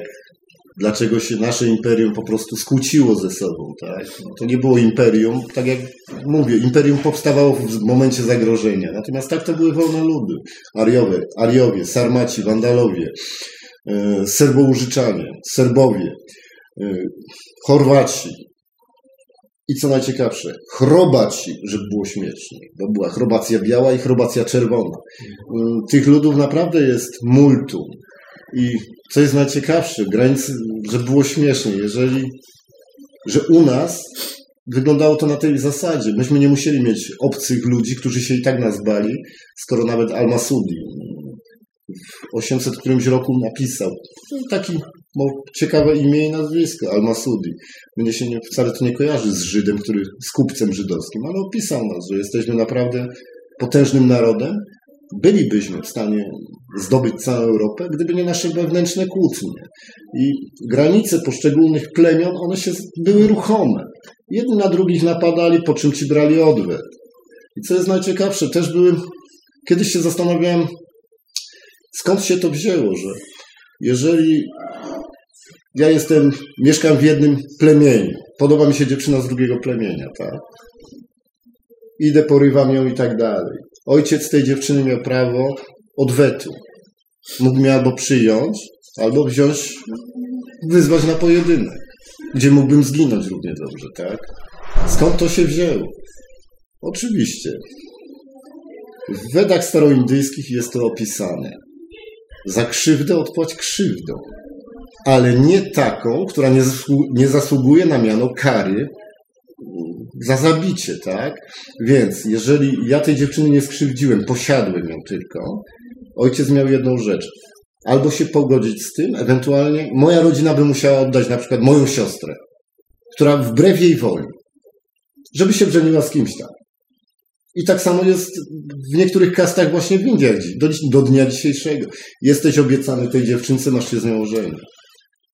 dlaczego się nasze imperium po prostu skłóciło ze sobą, tak? No to nie było imperium, tak jak mówię, imperium powstawało w momencie zagrożenia. Natomiast tak to były wolne ludy. Ariowie, Ariowie, Sarmaci, Wandalowie, e, Serbołużyczanie, Serbowie, e, Chorwaci. I co najciekawsze, chrobaci, żeby było śmiesznie, bo była chrobacja biała i chrobacja czerwona. Mm, Tych ludów naprawdę jest multum. I co jest najciekawsze, granicy, żeby było śmiesznie, jeżeli, że u nas wyglądało to na tej zasadzie. Myśmy nie musieli mieć obcych ludzi, którzy się i tak nas bali, skoro nawet Al-Masudi w 800 którymś roku napisał. Taki bo ciekawe imię i nazwisko, Al-Masudi. Mnie się nie, wcale to nie kojarzy z Żydem, który z kupcem żydowskim, ale opisał nas, że jesteśmy naprawdę potężnym narodem. Bylibyśmy w stanie zdobyć całą Europę, gdyby nie nasze wewnętrzne kłótnie. I granice poszczególnych plemion, one się były ruchome. Jedni na drugich napadali, po czym ci brali odwet. I co jest najciekawsze, też były. Kiedyś się zastanawiałem, skąd się to wzięło, że jeżeli ja jestem, mieszkam w jednym plemieniu, podoba mi się dziewczyna z drugiego plemienia, tak? Idę, porywam ją i tak dalej. Ojciec tej dziewczyny miał prawo odwetu. Mógł mnie albo przyjąć, albo wziąć, wyzwać na pojedynek, gdzie mógłbym zginąć równie dobrze, tak? Skąd to się wzięło? Oczywiście. W Wedach staroindyjskich jest to opisane. Za krzywdę odpłać krzywdą, ale nie taką, która nie, zasłu- nie zasługuje na miano kary za zabicie, tak? Więc jeżeli ja tej dziewczyny nie skrzywdziłem, posiadłem ją tylko, ojciec miał jedną rzecz. Albo się pogodzić z tym, ewentualnie moja rodzina by musiała oddać na przykład moją siostrę, która wbrew jej woli, żeby się żeniła z kimś tam. I tak samo jest w niektórych kastach właśnie w Indiach do, do dnia dzisiejszego. Jesteś obiecany tej dziewczynce, masz się z nią ożenić.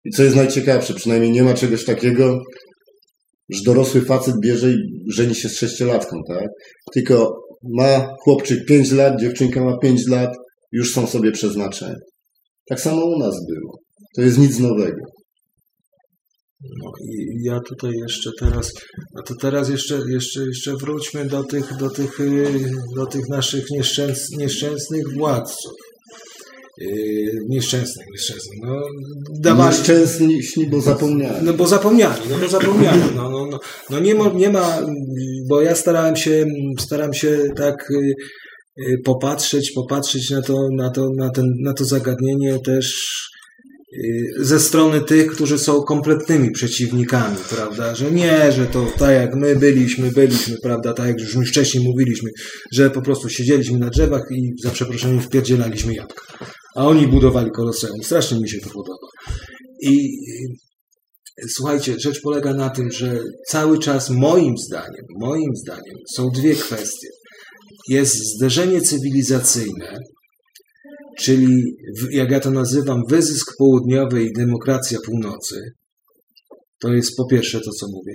I co jest najciekawsze, przynajmniej nie ma czegoś takiego, że dorosły facet bierze i żeni się z sześciolatką, tak? Tylko ma chłopczyk 5 lat, dziewczynka ma 5 lat, już są sobie przeznaczeni. Tak samo u nas było. To jest nic nowego. No i ja tutaj jeszcze teraz, a to teraz jeszcze, jeszcze, jeszcze wróćmy do tych, do tych, y, do tych naszych nieszczęs, nieszczęsnych władców. Yy, nieszczęsnych, nieszczęsnych. No, dawali, Nieszczęsni, bo zapomniałem. no bo zapomniali, no bo zapomniali. No, no, no, no nie, ma, nie ma, bo ja starałem się, staram się tak y, popatrzeć, popatrzeć na to, na to, na ten, na to zagadnienie też y, ze strony tych, którzy są kompletnymi przeciwnikami, prawda, że nie, że to tak jak my byliśmy, byliśmy, prawda, tak jak już my wcześniej mówiliśmy, że po prostu siedzieliśmy na drzewach i za przeproszeniem wpierdzielaliśmy jabłka, a oni budowali koloseum. Strasznie mi się to podoba. I y, słuchajcie, rzecz polega na tym, że cały czas moim zdaniem, moim zdaniem są dwie kwestie. Jest zderzenie cywilizacyjne, czyli jak ja to nazywam, wyzysk południowy i demokracja północy. To jest po pierwsze to, co mówię.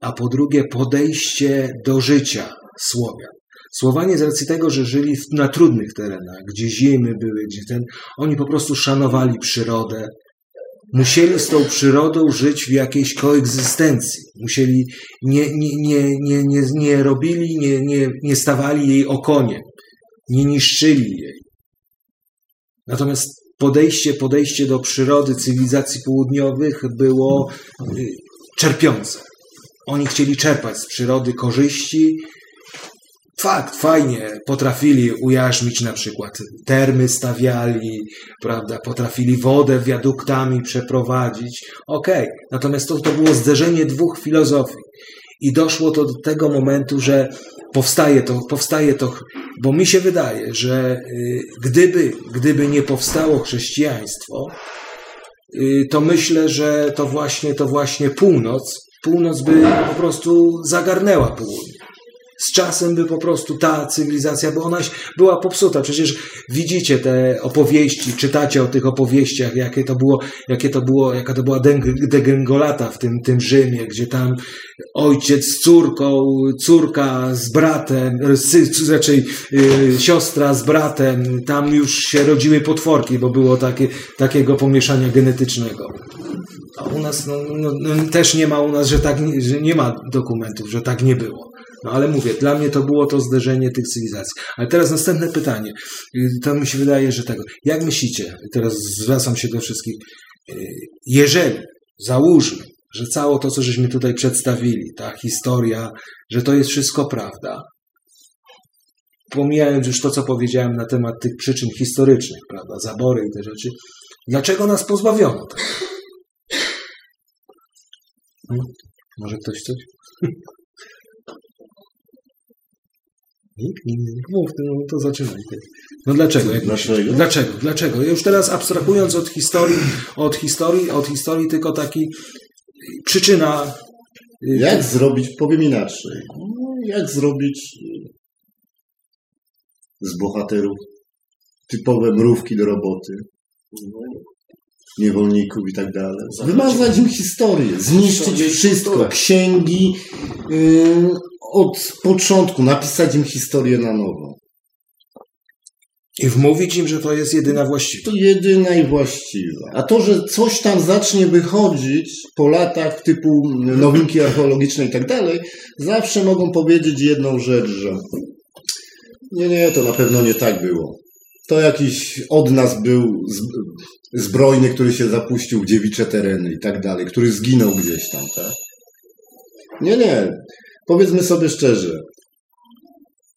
A po drugie, podejście do życia Słowian. Słowanie z racji tego, że żyli na trudnych terenach, gdzie zimy były, gdzie ten, oni po prostu szanowali przyrodę, musieli z tą przyrodą żyć w jakiejś koegzystencji. Musieli, nie, nie, nie, nie, nie, nie robili, nie, nie, nie stawali jej okoniem, nie niszczyli jej. Natomiast podejście, podejście do przyrody cywilizacji południowych było y, czerpiące. Oni chcieli czerpać z przyrody korzyści. Fakt, fajnie, potrafili ujarzmić na przykład termy stawiali, prawda, potrafili wodę wiaduktami przeprowadzić. Okej, natomiast to, to było zderzenie dwóch filozofii. I doszło to do tego momentu, że powstaje to, powstaje to, bo mi się wydaje, że y, gdyby, gdyby nie powstało chrześcijaństwo, y, to myślę, że to właśnie, to właśnie północ, północ by po prostu zagarnęła południe. Z czasem by po prostu ta cywilizacja, bo ona była popsuta. Przecież widzicie te opowieści, czytacie o tych opowieściach, jakie to było, jakie to było, jaka to była degrengolata w tym, tym Rzymie, gdzie tam ojciec z córką, córka z bratem, raczej y, siostra z bratem, tam już się rodziły potworki, bo było takie, takiego pomieszania genetycznego. A u nas no, no, no, też nie ma u nas, że tak że nie ma dokumentów, że tak nie było. No ale mówię, dla mnie to było to zderzenie tych cywilizacji. Ale teraz następne pytanie. Y, To mi się wydaje, że tego. Jak myślicie, teraz zwracam się do wszystkich, y, jeżeli załóżmy, że całe to, co żeśmy tutaj przedstawili, ta historia, że to jest wszystko prawda, pomijając już to, co powiedziałem na temat tych przyczyn historycznych, prawda, zabory i te rzeczy, dlaczego nas pozbawiono tego? Hmm? Może ktoś coś? [laughs] Nikt, nikt, nikt. Mów, no to zaczynaj. Ty. No dlaczego? Jak Dlaczego? myślisz? Dlaczego? Dlaczego? Ja już teraz abstrahując od historii, od historii, od historii tylko taki przyczyna. y, Jak zrobić, powiem inaczej, no, jak zrobić y, z bohaterów typowe mrówki do roboty, no, niewolników i tak dalej. Wymazać im historię, zniszczyć wszystko, księgi y, od początku, napisać im historię na nowo. I wmówić im, że to jest jedyna właściwa. To jedyna i właściwa. A to, że coś tam zacznie wychodzić po latach typu nowinki archeologiczne i tak dalej, zawsze mogą powiedzieć jedną rzecz, że nie, nie, to na pewno nie tak było. To jakiś od nas był zbrojny, który się zapuścił w dziewicze tereny i tak dalej, który zginął gdzieś tam, tak? Nie, nie. Powiedzmy sobie szczerze.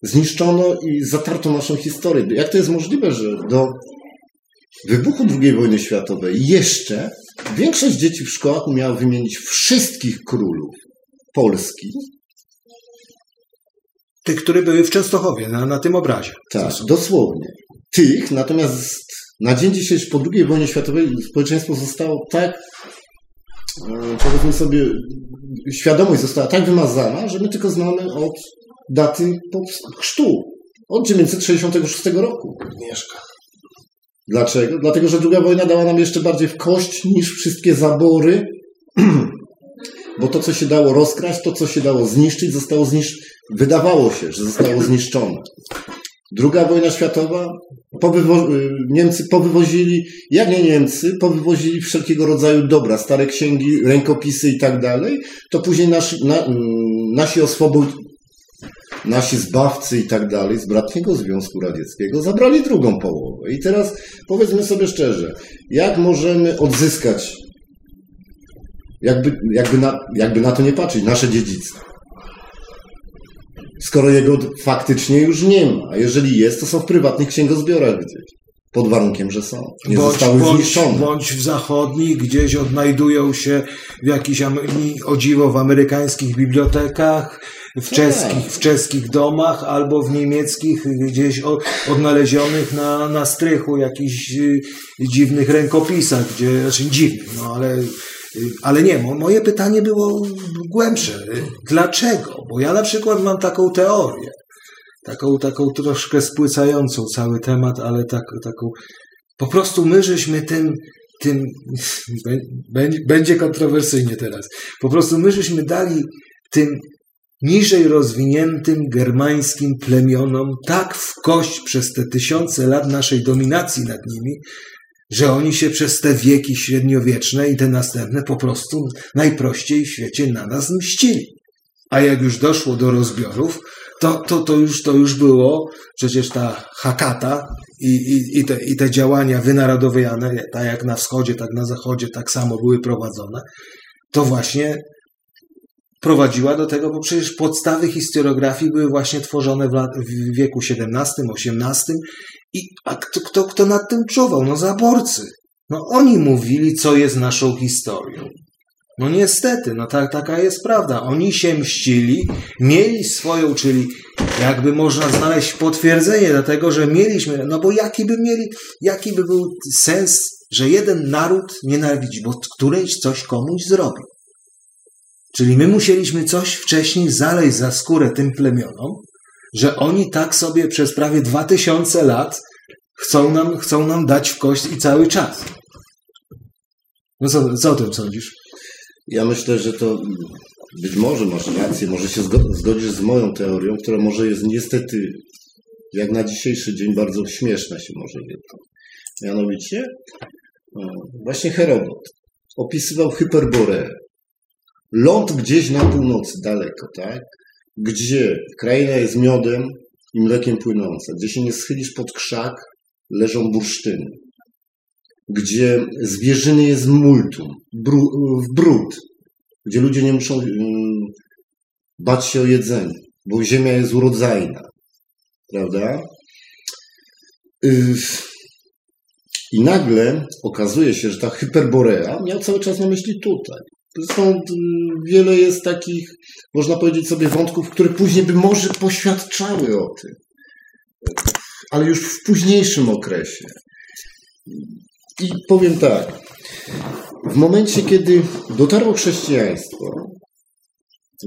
zniszczono i zatarto naszą historię. Jak to jest możliwe, że do wybuchu II wojny światowej jeszcze większość dzieci w szkołach umiała wymienić wszystkich królów Polski? Tych, które były w Częstochowie, na, na tym obrazie. Tak, dosłownie. Tych, natomiast na dzień dzisiejszy po II wojnie światowej społeczeństwo zostało tak, powiedzmy sobie, świadomość została tak wymazana, że my tylko znamy od daty chrztu, od 966 roku. Mieszka. Dlaczego? Dlatego, że druga wojna dała nam jeszcze bardziej w kość niż wszystkie zabory, [clears throat] bo to, co się dało rozkraść, to, co się dało zniszczyć, zostało zniszczone. Wydawało się, że zostało zniszczone. Druga wojna światowa, powywo- y, Niemcy powywozili, jak nie Niemcy, powywozili wszelkiego rodzaju dobra, stare księgi, rękopisy i tak dalej, to później nasi, na, nasi nasi zbawcy i tak dalej z bratniego Związku Radzieckiego zabrali drugą połowę. I teraz powiedzmy sobie szczerze, jak możemy odzyskać, jakby, jakby, na, jakby na to nie patrzeć, nasze dziedzictwo? Skoro jego faktycznie już nie ma. A jeżeli jest, to są w prywatnych księgozbiorach gdzieś. Pod warunkiem, że są. Nie bądź, zostały bądź, zniszczone. bądź w zachodnich, gdzieś odnajdują się w jakichś, o dziwo, w amerykańskich bibliotekach, w czeskich, w czeskich domach, albo w niemieckich, gdzieś odnalezionych na, na strychu jakichś y, dziwnych rękopisach, gdzie, znaczy dziwnych, no ale, ale nie, mo, moje pytanie było głębsze. Dlaczego? Bo ja na przykład mam taką teorię, taką, taką troszkę spłycającą cały temat, ale tak, taką, po prostu my żeśmy tym, tym, bę- będzie kontrowersyjnie teraz, po prostu my żeśmy dali tym niżej rozwiniętym germańskim plemionom tak w kość przez te tysiące lat naszej dominacji nad nimi, że oni się przez te wieki średniowieczne i te następne po prostu najprościej w świecie na nas mścili. A jak już doszło do rozbiorów, to, to, to, już, to już było przecież ta hakata i, i, i, te, i te działania wynarodowiane, tak jak na wschodzie, tak na zachodzie, tak samo były prowadzone, to właśnie prowadziła do tego, bo przecież podstawy historiografii były właśnie tworzone w, lat, w wieku XVII, XVIII i a kto, kto, kto nad tym czuwał? No zaborcy. No oni mówili, co jest naszą historią. No niestety, no tak, taka jest prawda. Oni się mścili, mieli swoją, czyli jakby można znaleźć potwierdzenie do tego, że mieliśmy, no bo jaki by mieli, jaki by był sens, że jeden naród nienawidzi, bo któryś coś komuś zrobi. Czyli my musieliśmy coś wcześniej zaleźć za skórę tym plemionom, że oni tak sobie przez prawie dwa tysiące lat chcą nam, chcą nam dać w kość i cały czas. No co, co o tym sądzisz? Ja myślę, że to być może masz rację, może się zgo- zgodzisz z moją teorią, która może jest niestety, jak na dzisiejszy dzień, bardzo śmieszna się może wyda. Mianowicie, e, właśnie Herodot opisywał Hyperboreę. Ląd gdzieś na północy, daleko, tak? Gdzie kraina jest miodem i mlekiem płynąca. Gdzie się nie schylisz pod krzak, leżą bursztyny. Gdzie zwierzyny jest multum, bru- w brud. Gdzie ludzie nie muszą mm, bać się o jedzenie, bo ziemia jest urodzajna. Prawda? Y, I nagle okazuje się, że ta hyperborea miał cały czas na myśli tutaj. Zresztą y, wiele jest takich, można powiedzieć sobie, wątków, które później by może poświadczały o tym. Ale już w późniejszym okresie. I powiem tak. W momencie, kiedy dotarło chrześcijaństwo,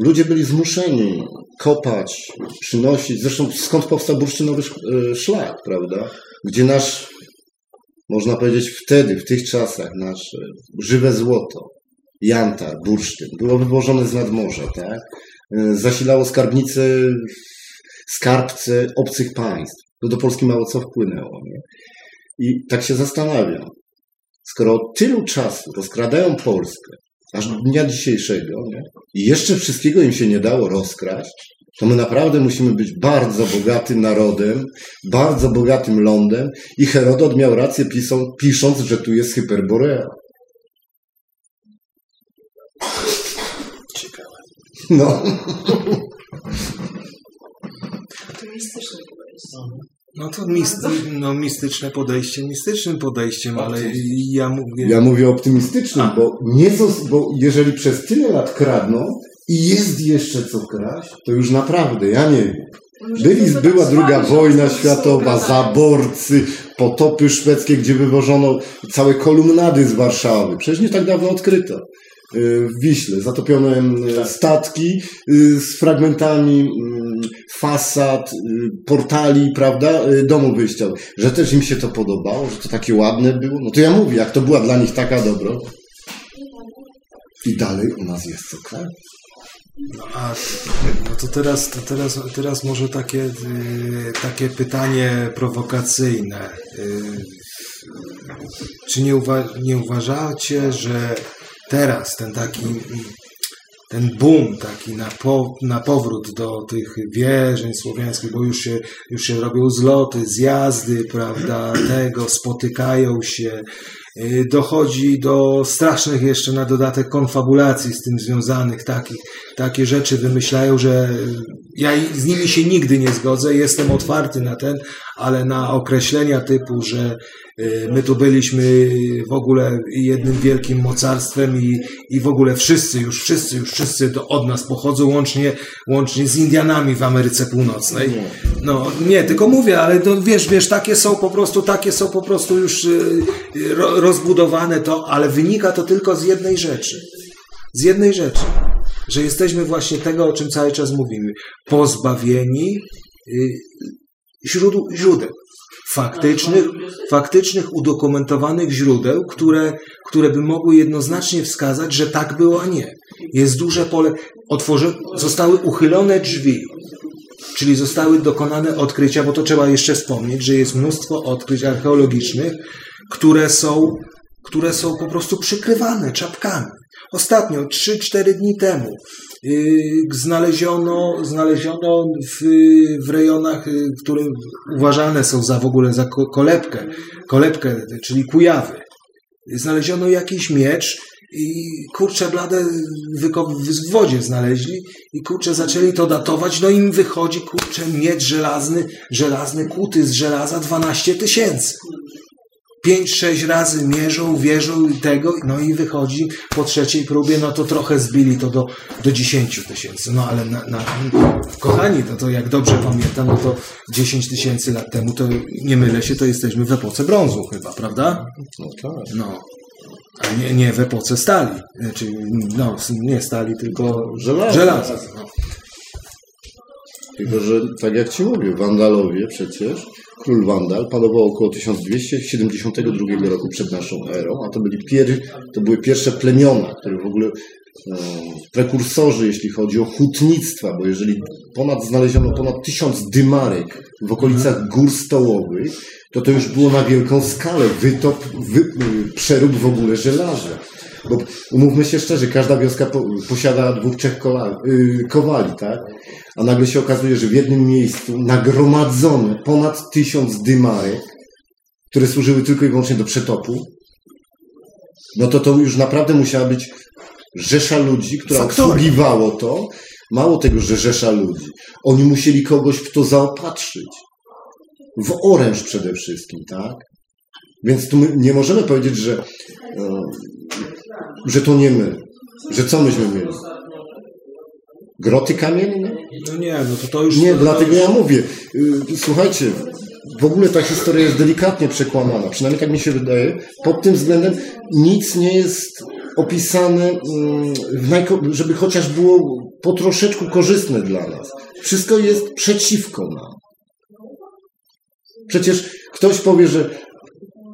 ludzie byli zmuszeni kopać, przynosić. Zresztą skąd powstał bursztynowy sz- e, szlak, prawda? Gdzie nasz, można powiedzieć wtedy, w tych czasach, nasze żywe złoto, jantar, bursztyn, było wywożone z nadmorza, tak? E, Zasilało skarbnice, skarbce obcych państw. To do Polski mało co wpłynęło, nie? I tak się zastanawiam, skoro od tylu czasu rozkradają Polskę, aż do dnia dzisiejszego, nie? i jeszcze wszystkiego im się nie dało rozkraść, to my naprawdę musimy być bardzo bogatym narodem, bardzo bogatym lądem i Herodot miał rację pisą, pisząc, że tu jest Hyperborea. No, Mistyczne podejście. No to misty, no, mistyczne podejście mistycznym podejściem, ale ja mówię... Ja mówię optymistycznym, A. bo, nie zos- bo jeżeli przez tyle lat kradną i jest jeszcze co kraść, to już naprawdę, ja nie wiem. Byli, była druga wojna światowa, zaborcy, potopy szwedzkie, gdzie wywożono całe kolumnady z Warszawy. Przecież nie tak dawno odkryto. Y, W Wiśle zatopiono em, statki y, z fragmentami mm, fasad, y, portali, prawda, y, domu wyjściowych. Że też im się to podobało, że to takie ładne było. No to ja mówię, jak to była dla nich taka dobro. I dalej u nas jest co kraść. A, no to teraz, to teraz, teraz może takie, y, takie pytanie prowokacyjne. Y, czy nie, uwa- nie uważacie, że teraz ten taki ten boom taki na, po, na powrót do tych wierzeń słowiańskich, bo już się, już się robią zloty, zjazdy, prawda, [clears throat] tego, spotykają się, y, dochodzi do strasznych jeszcze na dodatek konfabulacji z tym związanych, takich, takie rzeczy wymyślają, że ja i- z nimi się nigdy nie zgodzę, jestem otwarty na ten, ale na określenia typu, że y, my tu byliśmy w ogóle jednym wielkim mocarstwem i, i w ogóle wszyscy, już wszyscy, już wszyscy to od nas pochodzą, łącznie, łącznie z Indianami w Ameryce Północnej. No nie, tylko mówię, ale to wiesz, wiesz, takie są po prostu, takie są po prostu już y, y, ro, rozbudowane to, ale wynika to tylko z jednej rzeczy. Z jednej rzeczy, że jesteśmy właśnie tego, o czym cały czas mówimy, pozbawieni y, źródeł, źródeł faktycznych, faktycznych, udokumentowanych źródeł, które, które by mogły jednoznacznie wskazać, że tak było, a nie. Jest duże pole, otworzy, zostały uchylone drzwi, czyli zostały dokonane odkrycia, bo to trzeba jeszcze wspomnieć, że jest mnóstwo odkryć archeologicznych, które są, które są po prostu przykrywane czapkami. Ostatnio, 3-4 dni temu, znaleziono, znaleziono w, w rejonach, yy, które uważane są za w ogóle za ko- kolebkę, kolebkę, czyli Kujawy. Znaleziono jakiś miecz i kurczę blade w wodzie znaleźli i kurczę zaczęli to datować, no im wychodzi kurczę miecz żelazny, żelazny kuty z żelaza 12 tysięcy. 5-6 razy mierzą, wierzą i tego, no i wychodzi po trzeciej próbie, no to trochę zbili to do, do 10 tysięcy. No ale na, na, kochani, to, to jak dobrze pamiętam, no to 10 tysięcy lat temu, to nie mylę się, to jesteśmy w epoce brązu chyba, prawda? No tak. No. A nie, nie w epoce stali. Znaczy, no, nie stali, tylko Żelaza. żelaza. No. Tylko, że tak jak ci mówię, Wandalowie przecież, król Wandal panował około 1272 roku przed naszą erą, a to, byli pier, to były pierwsze plemiona, które w ogóle e, prekursorzy, jeśli chodzi o hutnictwa, bo jeżeli ponad znaleziono ponad tysiąc dymarek w okolicach gór stołowych, to to już było na wielką skalę wytop, wy, przerób w ogóle żelaza. Bo umówmy się szczerze, każda wioska po, posiada dwóch, trzech kola, y, kowali, tak? A nagle się okazuje, że w jednym miejscu nagromadzone ponad tysiąc dymarek, które służyły tylko i wyłącznie do przetopu, no to to już naprawdę musiała być rzesza ludzi, która Faktoria. obsługiwało to. Mało tego, że rzesza ludzi. Oni musieli kogoś, kto zaopatrzyć. W oręż przede wszystkim, tak? Więc tu nie możemy powiedzieć, że, e, że to nie my. Że co myśmy mieli? Groty kamienne? no nie, no to to już... Nie, to, dlatego to już, ja mówię. y, Słuchajcie, w ogóle ta historia jest delikatnie przekłamana. Przynajmniej tak mi się wydaje. Pod tym względem nic nie jest opisane, mm, żeby chociaż było po troszeczku korzystne dla nas. Wszystko jest przeciwko nam. Przecież ktoś powie, że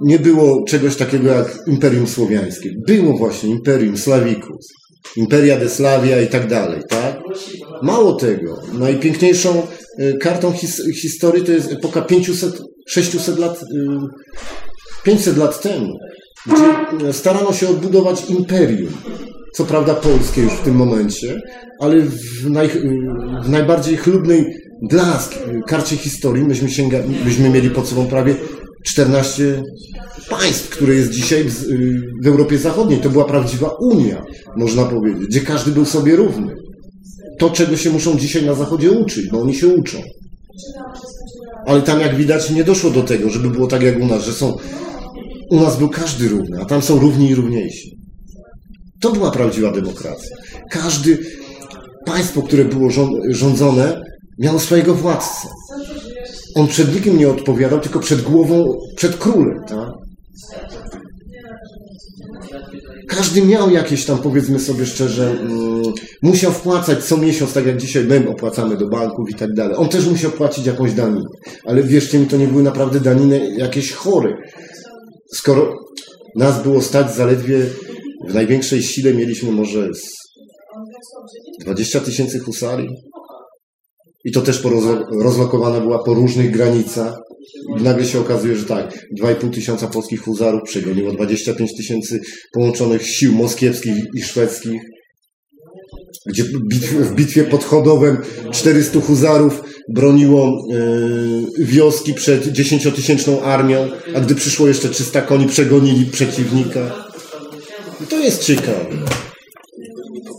nie było czegoś takiego jak Imperium Słowiańskie. Było właśnie Imperium Slavicus, Imperia de Slavia i tak dalej, tak? Mało tego, najpiękniejszą y, kartą his, historii to jest epoka 500, 600 lat, y, 500 lat temu, gdzie y, starano się odbudować imperium. Co prawda polskie już w tym momencie, ale w, naj, y, w najbardziej chlubnej y, karcie historii myśmy, sięga, myśmy mieli pod sobą prawie 14 państw, które jest dzisiaj w, y, w Europie Zachodniej. To była prawdziwa Unia, można powiedzieć, gdzie każdy był sobie równy to, czego się muszą dzisiaj na Zachodzie uczyć, bo oni się uczą. Ale tam jak widać nie doszło do tego, żeby było tak jak u nas, że są. U nas był każdy równy, a tam są równi i równiejsi. To była prawdziwa demokracja. Każdy państwo, które było rząd- rządzone, miało swojego władcę. On przed nikim nie odpowiadał, tylko przed głową, przed królem, tak? Każdy miał jakieś tam, powiedzmy sobie szczerze, mm, musiał wpłacać co miesiąc, tak jak dzisiaj my opłacamy do banków i tak dalej. On też musiał płacić jakąś daninę. Ale wierzcie mi, to nie były naprawdę daniny jakieś chore. Skoro nas było stać zaledwie w największej sile mieliśmy może z 20 tysięcy husarii. I to też rozlokowana była po różnych granicach. I nagle się okazuje, że tak, 2,5 tysiąca polskich huzarów przegoniło 25 tysięcy połączonych sił moskiewskich i szwedzkich, gdzie w bitwie pod Chodowem 400 huzarów broniło e, wioski przed 10-tysięczną armią, a gdy przyszło jeszcze 300 koni, przegonili przeciwnika. I to jest ciekawe.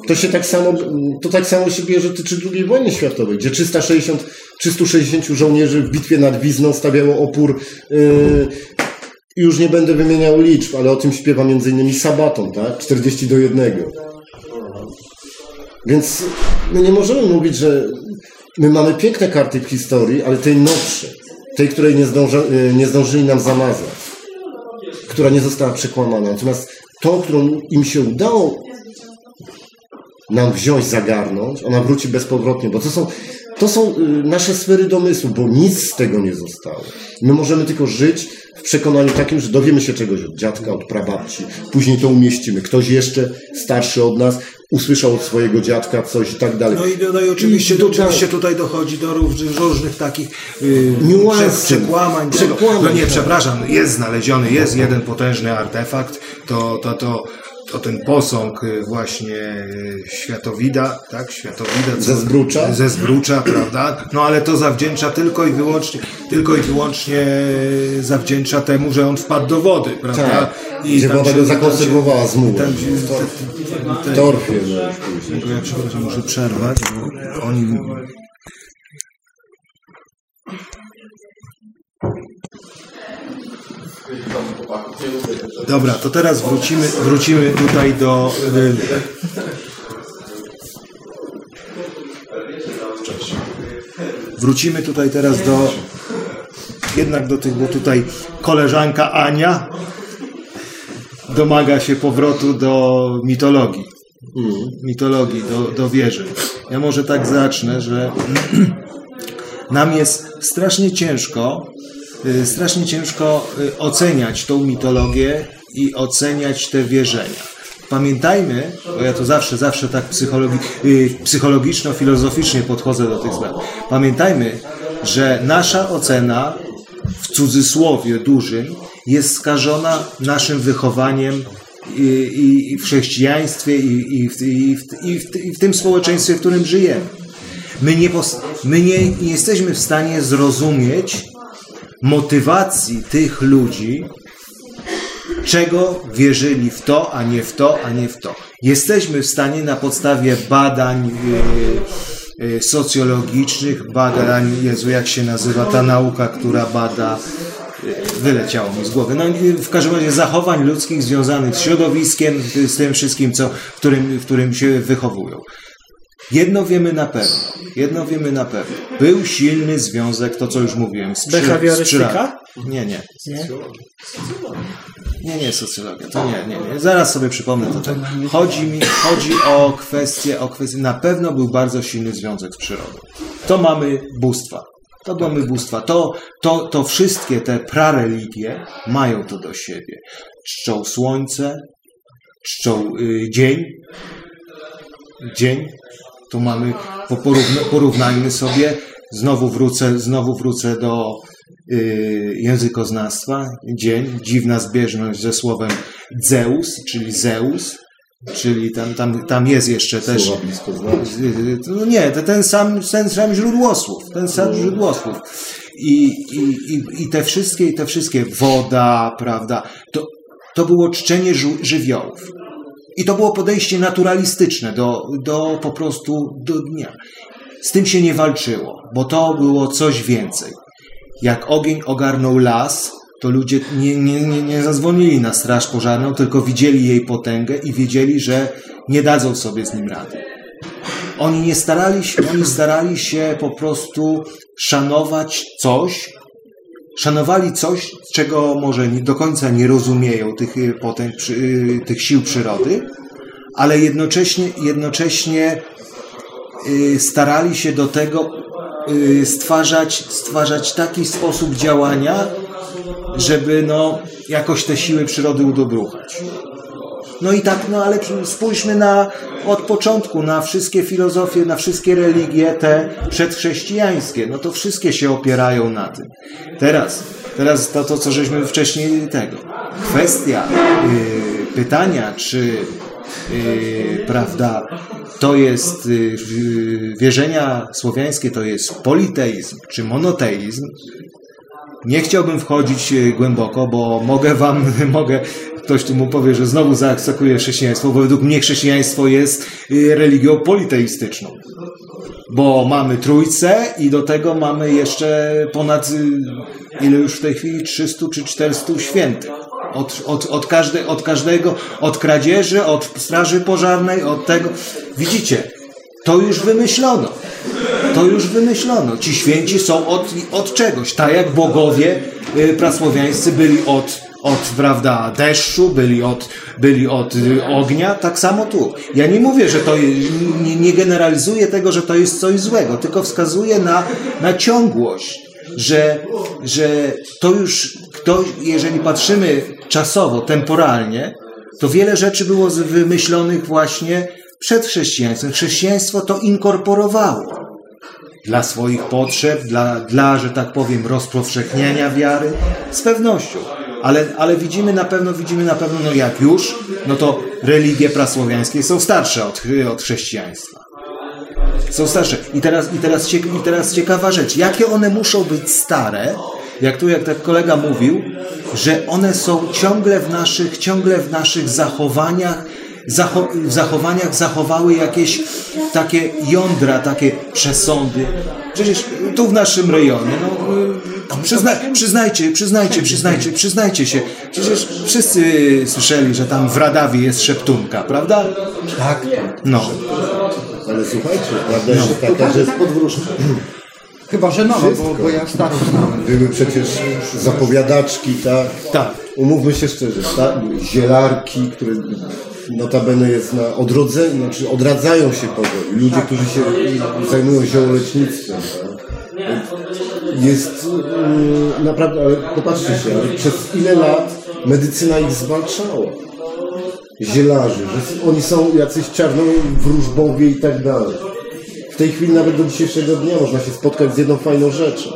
To się tak samo, to tak samo się bierze tyczy II wojny światowej, gdzie 360, 360 żołnierzy w bitwie nad Wizną stawiało opór. Yy, już nie będę wymieniał liczb, ale o tym śpiewa innymi Sabaton, tak? 40 do 1. Więc my nie możemy mówić, że my mamy piękne karty w historii, ale tej nowszej, tej, której nie, zdąża, yy, nie zdążyli nam zamazać, która nie została przekłamana. Natomiast tą, którą im się udało nam wziąć, zagarnąć, ona wróci bezpowrotnie, bo to są, to są y, nasze sfery domysłu, bo nic z tego nie zostało. My możemy tylko żyć w przekonaniu takim, że dowiemy się czegoś od dziadka, od prababci, później to umieścimy. Ktoś jeszcze starszy od nas usłyszał od swojego dziadka coś i tak dalej. No i, no i oczywiście, I doda- oczywiście tutaj dochodzi do różnych, różnych takich yy, przekłamań. przekłamań, No nie, tak. przepraszam, jest znaleziony, jest jeden potężny artefakt, to, to, to, to ten posąg y, właśnie y, Światowida, tak? Światowida. co- Ze Zbrucza? Ze Zbrucza, prawda? No ale to zawdzięcza tylko i wyłącznie, tylko i wyłącznie zawdzięcza temu, że on wpadł do wody, prawda? Tak, gdzie tam woda go zakonserwowała z mułem. tam W torfie. ja przepraszam, muszę przerwać, bo oni. Dobra, to teraz wrócimy, wrócimy tutaj do. y, Wrócimy tutaj teraz do. Jednak do tych, bo tutaj koleżanka Ania domaga się powrotu do mitologii mitologii, do, do wierzy. Ja może tak zacznę, że [clears throat] nam jest strasznie ciężko, strasznie ciężko y, oceniać tą mitologię i oceniać te wierzenia. Pamiętajmy, bo ja to zawsze, zawsze tak psychologi, y, psychologiczno-filozoficznie podchodzę do tych spraw. Pamiętajmy, że nasza ocena w cudzysłowie dużym jest skażona naszym wychowaniem i, i, w chrześcijaństwie i, i, w, i, w, i, w, i w tym społeczeństwie, w którym żyjemy. My, nie, my nie, nie jesteśmy w stanie zrozumieć motywacji tych ludzi, czego wierzyli w to, a nie w to, a nie w to. Jesteśmy w stanie na podstawie badań y, y, socjologicznych, badań, Jezu, jak się nazywa ta nauka, która bada, y, wyleciało mi z głowy, no w każdym razie zachowań ludzkich związanych z środowiskiem, z tym wszystkim, co, w, którym, w którym się wychowują. Jedno wiemy na pewno, jedno wiemy na pewno. Był silny związek, to co już mówiłem, z, Behawiorystyka? Nie, nie. Nie, nie, socjologia, to nie, nie, nie. Zaraz sobie przypomnę to. tak. Chodzi mi, chodzi o kwestię, o kwestię, na pewno był bardzo silny związek z przyrodą. To mamy bóstwa. To mamy bóstwa. To, to, to wszystkie te prareligie mają to do siebie. Czczą słońce, czczą y, dzień, dzień. Tu mamy, porówna, porównajmy sobie, znowu wrócę, znowu wrócę do y, językoznawstwa. Dzień, dziwna zbieżność ze słowem Zeus, czyli Zeus, czyli tam, tam, tam jest jeszcze też... Blisko znane. Y, No nie, ten sam, ten sam źródłosłów, ten sam źródłosłów. I, i, i, I te wszystkie, te wszystkie woda, prawda, to, to było czczenie żu- żywiołów. I to było podejście naturalistyczne do, do po prostu do dnia. z tym się nie walczyło, bo to było coś więcej. Jak ogień ogarnął las, to ludzie nie, nie, nie, nie zadzwonili na straż pożarną, tylko widzieli jej potęgę i wiedzieli, że nie dadzą sobie z nim rady. Oni nie starali się, oni starali się po prostu szanować coś, szanowali coś, czego może nie do końca nie rozumieją tych y, przy- y, tych sił przyrody, ale jednocześnie, jednocześnie y, starali się do tego stwarzać, stwarzać taki sposób działania, żeby no, jakoś te siły przyrody udobruchać. No i tak, no ale spójrzmy na od początku na wszystkie filozofie, na wszystkie religie te przedchrześcijańskie. No to wszystkie się opierają na tym. Teraz, teraz to, to co żeśmy wcześniej tego. Kwestia y, pytania, czy y, prawda, to jest y, w- wierzenia słowiańskie to jest politeizm czy monoteizm, nie chciałbym wchodzić e, głęboko, bo mogę wam, [laughs] mogę, ktoś tu mu powie, że znowu zaakceptuje chrześcijaństwo, bo według mnie chrześcijaństwo jest e, religią politeistyczną. Bo mamy trójcę i do tego mamy jeszcze ponad, e, ile już w tej chwili, 300 czy 400 świętych. Od, od, od, każde, od każdego, od kradzieży, od straży pożarnej, od tego. Widzicie, to już wymyślono. To już wymyślono. Ci święci są od, od czegoś. Tak jak bogowie y, prasłowiańscy byli od, od prawda, deszczu, byli od, byli od y, ognia, tak samo tu. Ja nie mówię, że to nie, nie generalizuję tego, że to jest coś złego, tylko wskazuję na, na ciągłość, że, że to już ktoś, jeżeli patrzymy czasowo, temporalnie, to wiele rzeczy było wymyślonych właśnie przed chrześcijaństwem. Chrześcijaństwo to inkorporowało dla swoich potrzeb, dla, dla, że tak powiem, rozpowszechniania wiary, z pewnością. Ale, ale widzimy na pewno, widzimy na pewno, no jak już, no to religie prasłowiańskie są starsze od, od chrześcijaństwa. Są starsze. I teraz, i, teraz, ciek- I teraz ciekawa rzecz. Jakie one muszą być stare, jak tu jak tak kolega mówił, że one są ciągle w naszych, ciągle w naszych zachowaniach, zacho w zachowaniach zachowały jakieś takie jądra, takie przesądy. Przecież tu w naszym rejonie, no, y, przyzna, przyznajcie, przyznajcie, przyznajcie, przyznajcie się. Przecież wszyscy słyszeli, że tam w Radawie jest szeptunka, prawda? Tak. No. Ale słuchajcie, prawda jest taka, że jest podwróżka. Chyba, że nowe, bo, bo ja starą znałem. Były przecież zapowiadaczki, tak? Tak. Umówmy się szczerze, tak? Były zielarki, które notabene jest na odrodzeniu, znaczy odradzają się powoli. Ludzie, którzy się zajmują ziołolecznictwem, tak? Jest mm, naprawdę, ale popatrzcie się, ale przez ile lat medycyna ich zwalczała. Zielarzy, że oni są jacyś czarnowróżbowie i tak dalej. W tej chwili nawet do dzisiejszego dnia można się spotkać z jedną fajną rzeczą.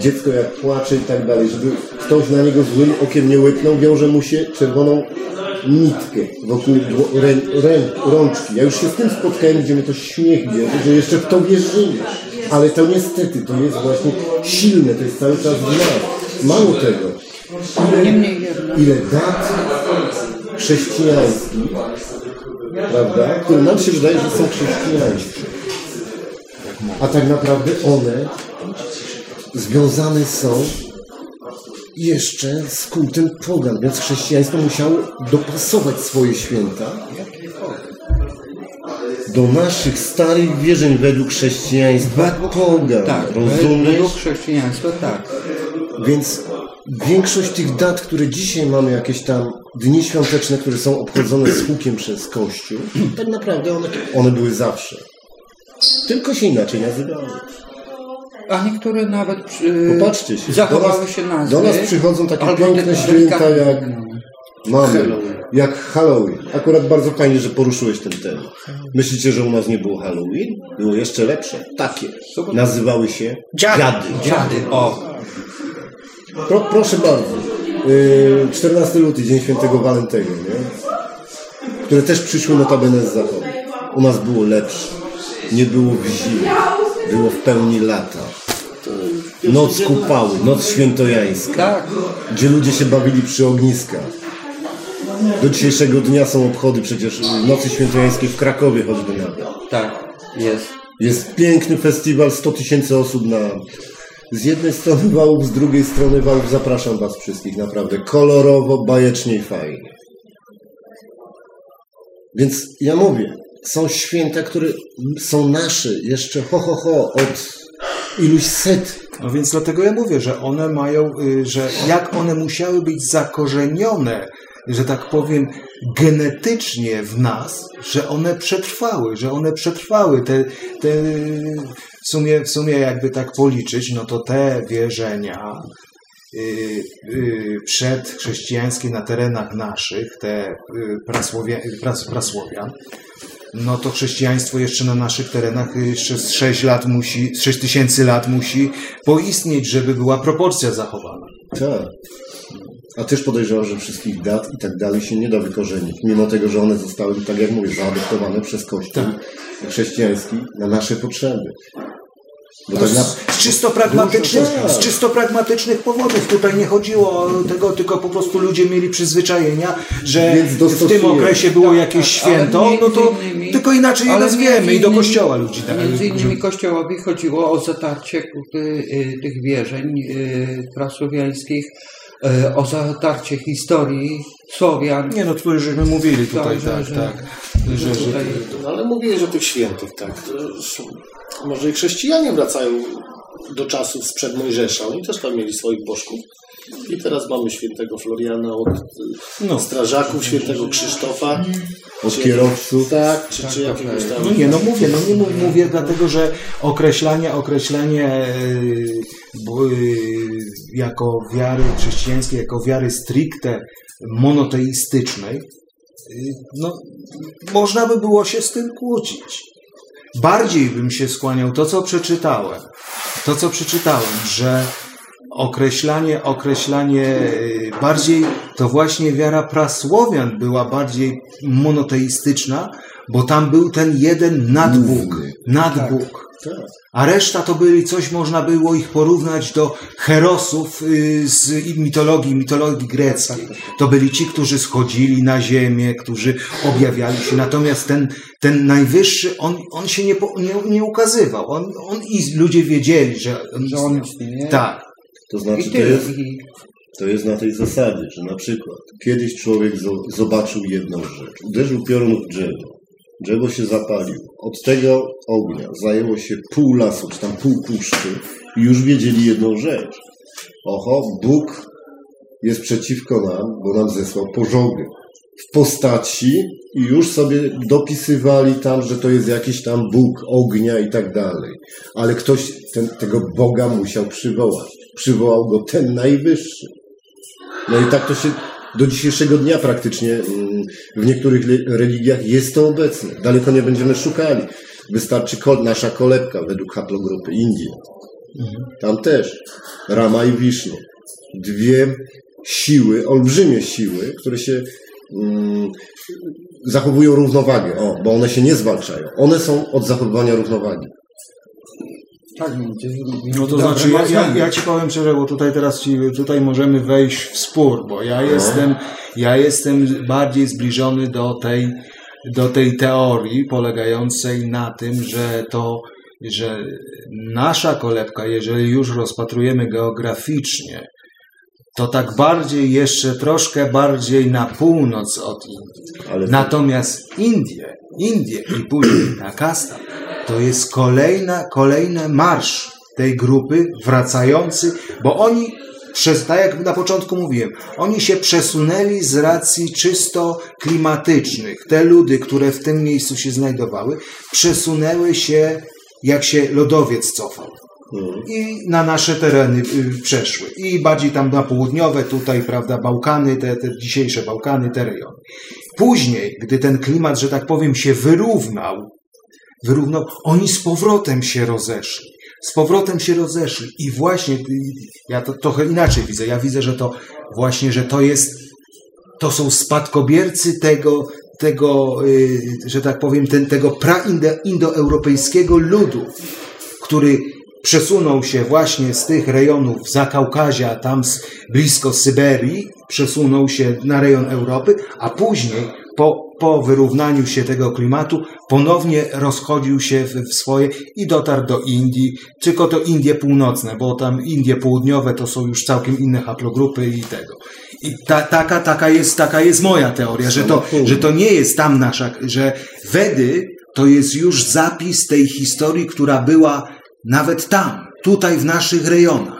Dziecko jak płacze i tak dalej, żeby ktoś na niego złym okiem nie łyknął, wiąże mu się czerwoną nitkę wokół rę, rę, rączki. Ja już się z tym spotkałem, gdzie mnie to śmiech bierze, że jeszcze w to wierzymy. Ale to niestety, to jest właśnie silne, to jest cały czas w nas. Mało tego. Jednak. Ile dat chrześcijańskich, prawda, które nam się wydaje, że są chrześcijańskie. A tak naprawdę one związane są jeszcze z kultem pogan, więc chrześcijaństwo musiało dopasować swoje święta do naszych starych wierzeń według chrześcijaństwa pogan. Tak, rozumiesz? według chrześcijaństwa tak. Więc większość tych dat, które dzisiaj mamy, jakieś tam dni świąteczne, które są obchodzone z hukiem przez Kościół, tak naprawdę one, one były zawsze. Tylko się inaczej nazywały. A niektóre nawet przy, Popatrzcie się. zachowały do nas, się nazwy. Do nas przychodzą takie piękne święta jak mamy. Jak Halloween. Akurat bardzo fajnie, że poruszyłeś ten temat. Myślicie, że u nas nie było Halloween? Było jeszcze lepsze. Takie. Nazywały się dziady. Dziady, o. Pro, proszę bardzo. Yy, 14 luty, Dzień Świętego Walentego, nie? Które też przyszły notabene z zachodu. U nas było lepsze. Nie było w zimie. Było w pełni lata. Noc kupały, noc świętojańska. Tak. Gdzie ludzie się bawili przy ogniskach. Do dzisiejszego dnia są obchody przecież Nocy Świętojańskiej w Krakowie choćby nawet. Tak, jest. Jest piękny festiwal, 100 tysięcy osób na... Z jednej strony wałów, z drugiej strony wałów. Zapraszam Was wszystkich, naprawdę. Kolorowo, bajecznie i fajnie. Więc ja mówię, są święta, które są nasze jeszcze ho, ho, ho, od iluś set. No więc dlatego ja mówię, że one mają, y, że jak one musiały być zakorzenione, że tak powiem, genetycznie w nas, że one przetrwały, że one przetrwały. Te, te w, sumie, w sumie jakby tak policzyć, no to te wierzenia y, y, przedchrześcijańskie na terenach naszych, te y, prasłowia, pras, prasłowian, no to chrześcijaństwo jeszcze na naszych terenach jeszcze z 6 lat musi, 6 tysięcy lat musi poistnieć, żeby była proporcja zachowana. Tak. A też podejrzewam, że wszystkich dat i tak dalej się nie da wykorzenić, mimo tego, że one zostały, tak jak mówię, zaadoptowane przez Kościół chrześcijański na nasze potrzeby. Bo tak na... Z czysto, pragmatycznych, z czysto pragmatycznych powodów. Tutaj nie chodziło o tego, tylko po prostu ludzie mieli przyzwyczajenia, że w tym okresie było jakieś Ale święto, no to innymi- tylko inaczej je nazwiemy między i do innymi- kościoła ludzi. Tak, Między innymi Kościołowi chodziło o zatarcie y, tych wierzeń y, prasłowiańskich, y, o zatarcie historii Słowian. Nie no, tu już żeśmy mówili tutaj, Tak, że- tak, że- tak. Że, że, tutaj- No ale mówiłeś o tych świętych, tak. Może i chrześcijanie wracają do czasów sprzed Mojżesza. Oni też tam mieli swoich bożków. I teraz mamy świętego Floriana od No. strażaków, świętego Krzysztofa. Od czy- kierowców. Tak, czy, czy jakiegoś tam... No nie, no mówię, no nie mów, mówię dlatego, że określanie, określenie y, y, jako wiary chrześcijańskiej, jako wiary stricte monoteistycznej, y, no można by było się z tym kłócić. Bardziej bym się skłaniał to, co przeczytałem, to, co przeczytałem, że określanie, określanie y, bardziej, to właśnie wiara prasłowian była bardziej monoteistyczna, bo tam był ten jeden nadbóg, nadbóg. Tak. A reszta to byli, coś można było ich porównać do herosów y, z mitologii, mitologii greckiej. To byli ci, którzy schodzili na ziemię, którzy objawiali się. Natomiast ten, ten najwyższy, on, on się nie, nie, nie ukazywał. On, on i ludzie wiedzieli, że on, Że on istnieje. Tak. To znaczy, to jest, to jest na tej zasadzie, że na przykład kiedyś człowiek zo- zobaczył jedną rzecz. Uderzył piorun w drzewo. Drzewo się zapaliło. Od tego ognia zajęło się pół lasu, czy tam pół puszczy i już wiedzieli jedną rzecz. Oho, Bóg jest przeciwko nam, bo nam zesłał pożogę w postaci i już sobie dopisywali tam, że to jest jakiś tam Bóg ognia i tak dalej. Ale ktoś ten, tego Boga musiał przywołać. Przywołał go ten najwyższy. No i tak to się do dzisiejszego dnia praktycznie mm, w niektórych religiach jest to obecne. Daleko nie będziemy szukali. Wystarczy nasza kolebka według haplogrupy Indii. Tam też Rama i Wisznu. Dwie siły, olbrzymie siły, które się mm, zachowują równowagę. O, bo one się nie zwalczają. One są od zachowywania równowagi. Tak. No to Dobre znaczy, ja, ja, ja ci powiem szczerze, bo tutaj teraz ci, tutaj możemy wejść w spór, bo ja jestem, ja jestem bardziej zbliżony do tej, do tej teorii polegającej na tym, że to, że nasza kolebka, jeżeli już rozpatrujemy geograficznie, to tak bardziej jeszcze troszkę bardziej na północ od Indii. Ale Natomiast Indie, Indie i później Nakasta to jest kolejna, kolejny marsz tej grupy wracający, bo oni przez, tak jak na początku mówiłem, oni się przesunęli z racji czysto klimatycznych. Te ludy, które w tym miejscu się znajdowały, przesunęły się jak się lodowiec cofał mm, i na nasze tereny y, przeszły. I bardziej tam na południowe, tutaj, prawda, Bałkany, te, te dzisiejsze Bałkany, te rejony. Później, gdy ten klimat, że tak powiem, się wyrównał, wyrównał, oni z powrotem się rozeszli. Z powrotem się rozeszli. I właśnie, ja to trochę inaczej widzę. Ja widzę, że to właśnie, że to jest, to są spadkobiercy tego, tego y, że tak powiem, ten, tego praindoeuropejskiego ludu, który przesunął się właśnie z tych rejonów Zakaukazia, tam z, blisko Syberii, przesunął się na rejon Europy, a później po, po wyrównaniu się tego klimatu ponownie rozchodził się w, w swoje i dotarł do Indii, tylko to Indie północne, bo tam Indie południowe to są już całkiem inne haplogrupy i tego. I ta, taka, taka, jest, taka jest moja teoria, że to, że to nie jest tam nasza, że Wedy to jest już zapis tej historii, która była nawet tam, tutaj w naszych rejonach.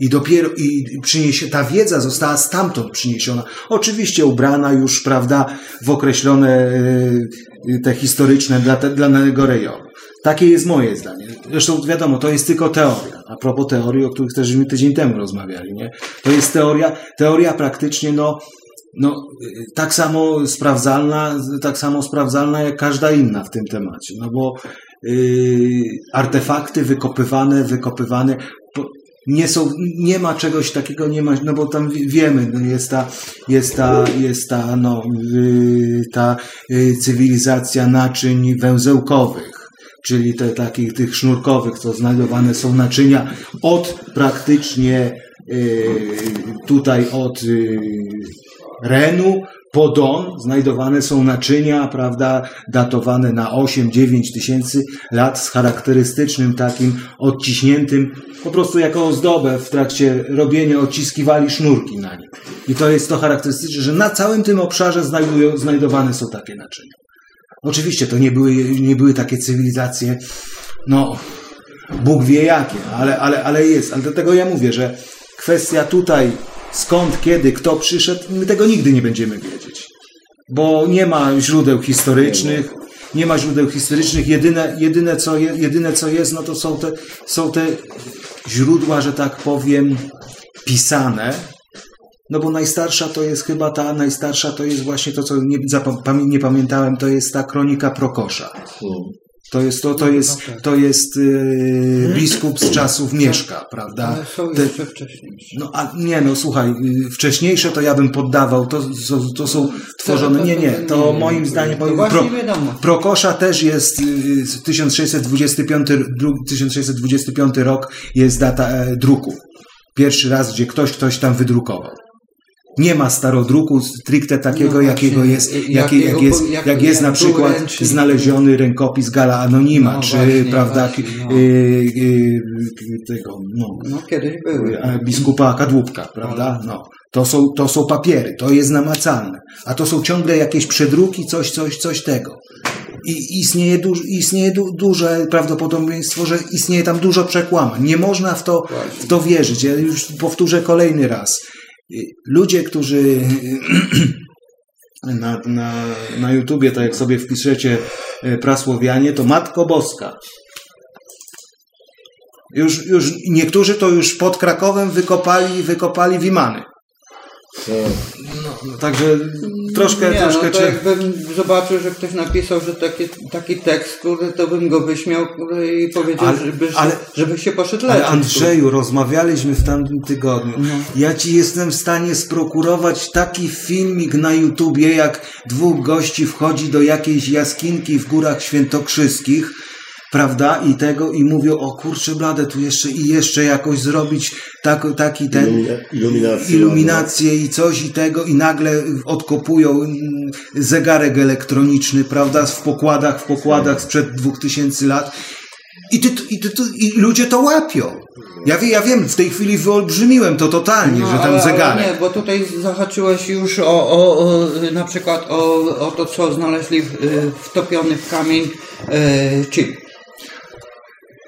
I dopiero i przyniesie, ta wiedza została stamtąd przyniesiona. Oczywiście ubrana już, prawda, w określone y, te historyczne dla, te, dla danego rejonu. Takie jest moje zdanie. Zresztą wiadomo, to jest tylko teoria. A propos teorii, o których też tydzień temu rozmawiali, nie? To jest teoria, teoria praktycznie, no, no, y, tak samo sprawdzalna, tak samo sprawdzalna jak każda inna w tym temacie. No bo y, artefakty wykopywane, wykopywane, nie są, nie ma czegoś takiego, nie ma, no bo tam wi- wiemy, no jest ta, jest ta, jest ta, no, y, ta y, cywilizacja naczyń węzełkowych, czyli te takich tych sznurkowych, co znajdowane są naczynia od praktycznie y, tutaj od y, Renu po Don znajdowane są naczynia, prawda, datowane na 8-9 tysięcy lat z charakterystycznym takim odciśniętym, po prostu jako ozdobę w trakcie robienia odciskiwali sznurki na nim. I to jest to charakterystyczne, że na całym tym obszarze znajdują, znajdowane są takie naczynia. Oczywiście to nie były, nie były takie cywilizacje, no, Bóg wie jakie, ale, ale, ale jest. Ale dlatego ja mówię, że kwestia tutaj, skąd, kiedy, kto przyszedł, my tego nigdy nie będziemy wiedzieć. Bo nie ma źródeł historycznych, nie ma źródeł historycznych. Jedyne, jedyne, co, je, jedyne co jest, no to są te, są te źródła, że tak powiem, pisane. No bo najstarsza to jest chyba ta, najstarsza to jest właśnie to, co nie, nie pamiętałem, to jest ta kronika Prokosza. To jest, to, to jest, to jest yy, biskup z czasów Mieszka, prawda? Ale są Te- jeszcze wcześniejsze. no a nie, no słuchaj, y, wcześniejsze to ja bym poddawał, to, to, to są tworzone, nie, nie, to moim zdaniem, moim, pro. Prokosza też jest y, z 1625, dru- 1625 rok jest data e, druku. Pierwszy raz, gdzie ktoś ktoś tam wydrukował. Nie ma starodruku stricte takiego, No jakiego jest, y, jaki, jakiego jak jest, jak- jak jest na jak przykład ręcznik. znaleziony rękopis Gala Anonima, No czy właśnie, prawda, właśnie, no. y, y, tego, no, No kiedyś były. biskupa Kadłubka, prawda? No. To są, to są papiery, to jest namacalne. A to są ciągle jakieś przedruki, coś, coś, coś tego. I istnieje, duż, istnieje du, duże prawdopodobieństwo, że istnieje tam dużo przekłamań. Nie można w to, w to wierzyć. Ja już powtórzę kolejny raz. Ludzie, którzy [clears throat] na, na, na YouTubie, tak jak sobie wpiszecie e, prasłowianie, to Matko Boska. Już, już niektórzy to już pod Krakowem wykopali, wykopali Wimany. No, no, także troszkę, nie, troszkę no to czy... jakbym zobaczył, że ktoś napisał, że taki, taki tekst, kurde, to bym go wyśmiał kurde, i powiedział, Ale- żeby, ale- żeby się poszedł Ale leczyć. Andrzeju, rozmawialiśmy w tamtym tygodniu. No. Ja ci jestem w stanie sprokurować taki filmik na YouTubie, jak dwóch gości wchodzi do jakiejś jaskinki w górach świętokrzyskich, prawda, i tego, i mówią, o kurczę blade, tu jeszcze i jeszcze jakoś zrobić tak, taki ten... Ilumina- iluminację. iluminację i coś i tego i nagle odkopują mm, zegarek elektroniczny, prawda, w pokładach, w pokładach sprzed dwóch tysięcy lat i, ty, i, ty, i ludzie to łapią. Ja, wie, ja wiem, w tej chwili wyolbrzymiłem to totalnie, że tam No, ale, zegarek. Ale nie, bo tutaj zahaczyłeś już o, o, o na przykład o, o to, co znaleźli w, y, wtopiony w kamień y, chip.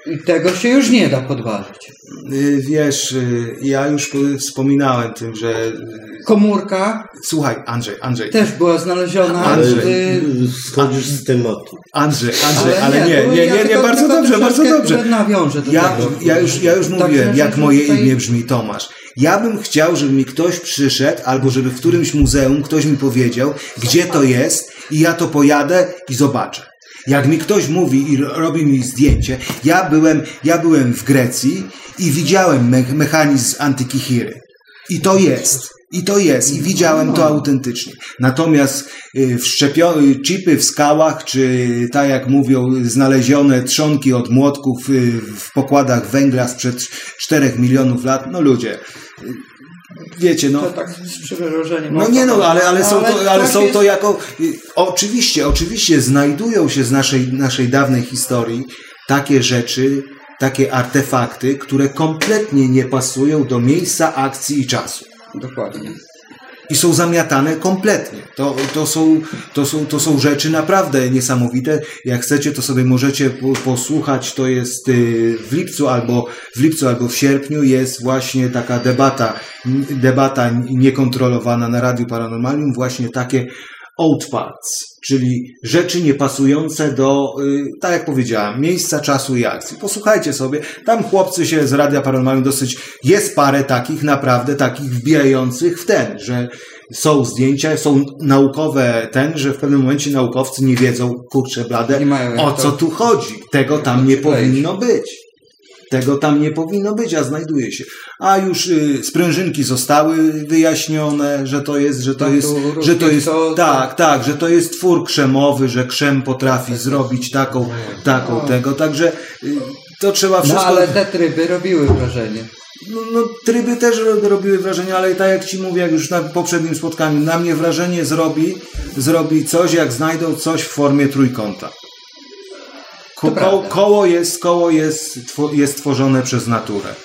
I tego się już nie da podważyć. Y, Wiesz, y, ja już po- wspominałem tym, że... y, Komórka Słuchaj, Andrzej, Andrzej, też była znaleziona. Ale y, schodzisz z tematu. Andrzej, Andrzej, ale nie, bo nie, nie, nie, tylko- bardzo tylko dobrze, bardzo dobrze. Nawiążę do Ja, tego. ja, już, ja już Także, mówiłem, jak moje tutaj- imię brzmi Tomasz. Ja bym chciał, żeby mi ktoś przyszedł, albo żeby w którymś muzeum ktoś mi powiedział, gdzie to jest i ja to pojadę i zobaczę. Jak mi ktoś mówi i ro- robi mi zdjęcie, ja byłem, ja byłem w Grecji i widziałem me mechanizm Antykichiry. I to jest. I to jest. I widziałem to autentycznie. Natomiast y, wszczepione chipy w skałach, czy tak jak mówią, znalezione trzonki od młotków y, w pokładach węgla sprzed 4 milionów lat, no ludzie, y, wiecie, no... To tak z No nie no, ale, ale, są, to, ale tak są to jako... Oczywiście, oczywiście znajdują się z naszej, naszej dawnej historii takie rzeczy, takie artefakty, które kompletnie nie pasują do miejsca, akcji i czasu. Dokładnie. I są zamiatane kompletnie. To, to, są, to, są, to są rzeczy naprawdę niesamowite. Jak chcecie, to sobie możecie po- posłuchać. To jest y, w lipcu albo w lipcu albo w sierpniu jest właśnie taka debata, debata niekontrolowana na Radiu Paranormalium, właśnie takie old parts, czyli rzeczy niepasujące do, y, tak jak powiedziałem, miejsca, czasu i akcji. Posłuchajcie sobie, tam chłopcy się z Radia Paranormalium dosyć, jest parę takich naprawdę, takich wbijających w ten, że są zdjęcia, są naukowe ten, że w pewnym momencie naukowcy nie wiedzą, kurczę blade, o co tu chodzi. Tego tam nie powinno być. Tego tam nie powinno być, a znajduje się. A już y, sprężynki zostały wyjaśnione, że to jest, że to Tam jest, że to jest, tak, tak, że to jest twór krzemowy, że krzem potrafi zrobić taką, taką tego, także y, to trzeba No wszystko... ale te tryby robiły wrażenie. No, no, tryby też ro- robiły wrażenie, ale tak jak Ci mówię, jak już na poprzednim spotkaniu, na mnie wrażenie zrobi, zrobi coś, jak znajdą coś w formie trójkąta. Ko- To koło, jest, koło jest, jest tworzone przez naturę.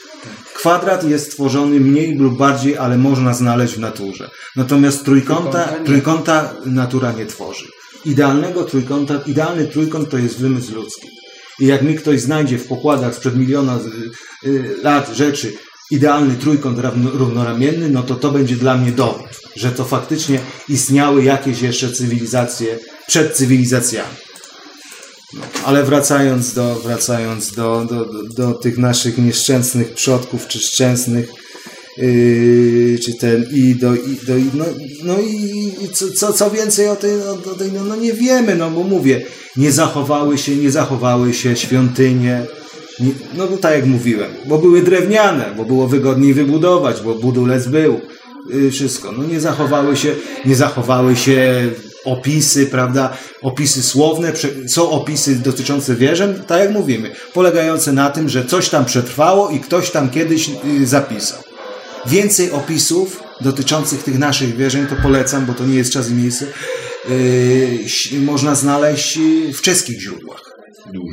Kwadrat jest tworzony mniej lub bardziej, ale można znaleźć w naturze. Natomiast trójkąta, Trójkąta natura nie tworzy. Idealnego trójkąta, idealny trójkąt to jest wymysł ludzki. I jak mi ktoś znajdzie w pokładach sprzed miliona y, y, lat rzeczy idealny trójkąt równo- równoramienny, no to to będzie dla mnie dowód, że to faktycznie istniały jakieś jeszcze cywilizacje przed cywilizacjami. Ale wracając do, wracając do, do, do, tych naszych nieszczęsnych przodków, czy szczęsnych, yy, czy ten, i do, i do i, no, no i, co, co, co więcej o tej, o, tej no, no nie wiemy, no bo mówię, nie zachowały się, nie zachowały się świątynie, nie, no tak jak mówiłem, bo były drewniane, bo było wygodniej wybudować, bo budulec był, yy, wszystko, no nie zachowały się, nie zachowały się opisy, prawda, opisy słowne, są opisy dotyczące wierzeń, tak jak mówimy, polegające na tym, że coś tam przetrwało i ktoś tam kiedyś y, zapisał. Więcej opisów dotyczących tych naszych wierzeń to polecam, bo to nie jest czas i miejsce, yy, można znaleźć y, w czeskich źródłach.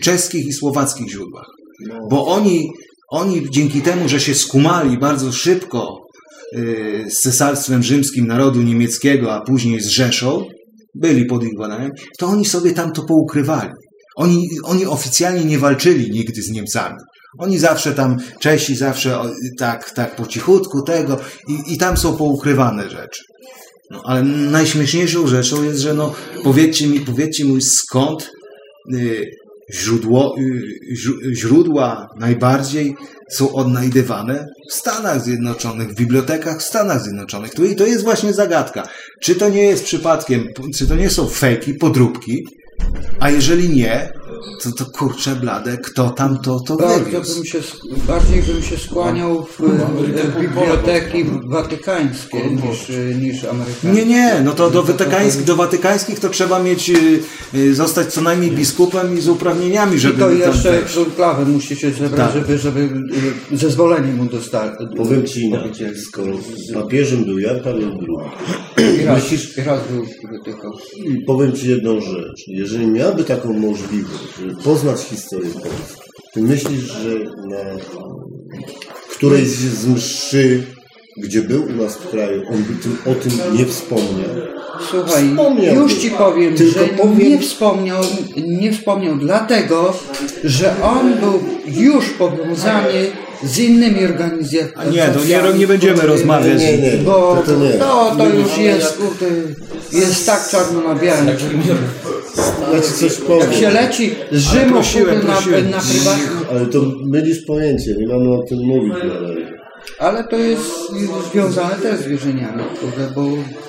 Czeskich i słowackich źródłach. Bo oni, oni dzięki temu, że się skumali bardzo szybko yy, z cesarstwem rzymskim narodu niemieckiego, a później z Rzeszą, byli pod ich to oni sobie tam to poukrywali. Oni, oni oficjalnie nie walczyli nigdy z Niemcami. Oni zawsze tam, Czesi zawsze tak, tak po cichutku tego i, i tam są poukrywane rzeczy. No, ale najśmieszniejszą rzeczą jest, że no, powiedzcie mi, powiedzcie mi skąd y, źródło, źró- źródła najbardziej są odnajdywane w Stanach Zjednoczonych, w bibliotekach w Stanach Zjednoczonych. I to jest właśnie zagadka. Czy to nie jest przypadkiem, czy to nie są fejki, podróbki, a jeżeli nie, to, to kurczę blade, kto tam to, to Bardzo wywiózł? bym się, bardziej bym się skłaniał w, w biblioteki watykańskie niż, niż amerykańskie. Nie, nie, no to do, watykańsk, do watykańskich to trzeba mieć, y, y, zostać co najmniej biskupem i z uprawnieniami, I żeby to tam jeszcze konklawę musicie zebrać, Tak. żeby, żeby y, zezwolenie mu dostać. Powiem Ci inaczej, skoro papieżem był Jan Paweł II, I raz, i raz był tylko. i powiem Ci jedną rzecz, jeżeli miałby taką możliwość, poznać historię Polski, ty myślisz, że na którejś z mszy, gdzie był u nas w kraju, on by tym, o tym nie wspomniał? Słuchaj, Wspomniałby. już ci powiem, Tylko że powiem- nie wspomniał, nie wspomniał dlatego, że on był już powiązany z innymi organizacjami. A nie, to nie, nie będziemy rozmawiać. Nie, nie, Bo to, to nie. no, to już jest, kurde, jest tak czarno na białym. że Ja Ci coś powiem. Jak się leci z Rzymu prosiłem, na, prosiłem. na prywatny, Ale to mylisz pojęcie, nie mamy o tym mówić na razie. ale to jest związane też z wierzeniami, kurde, bo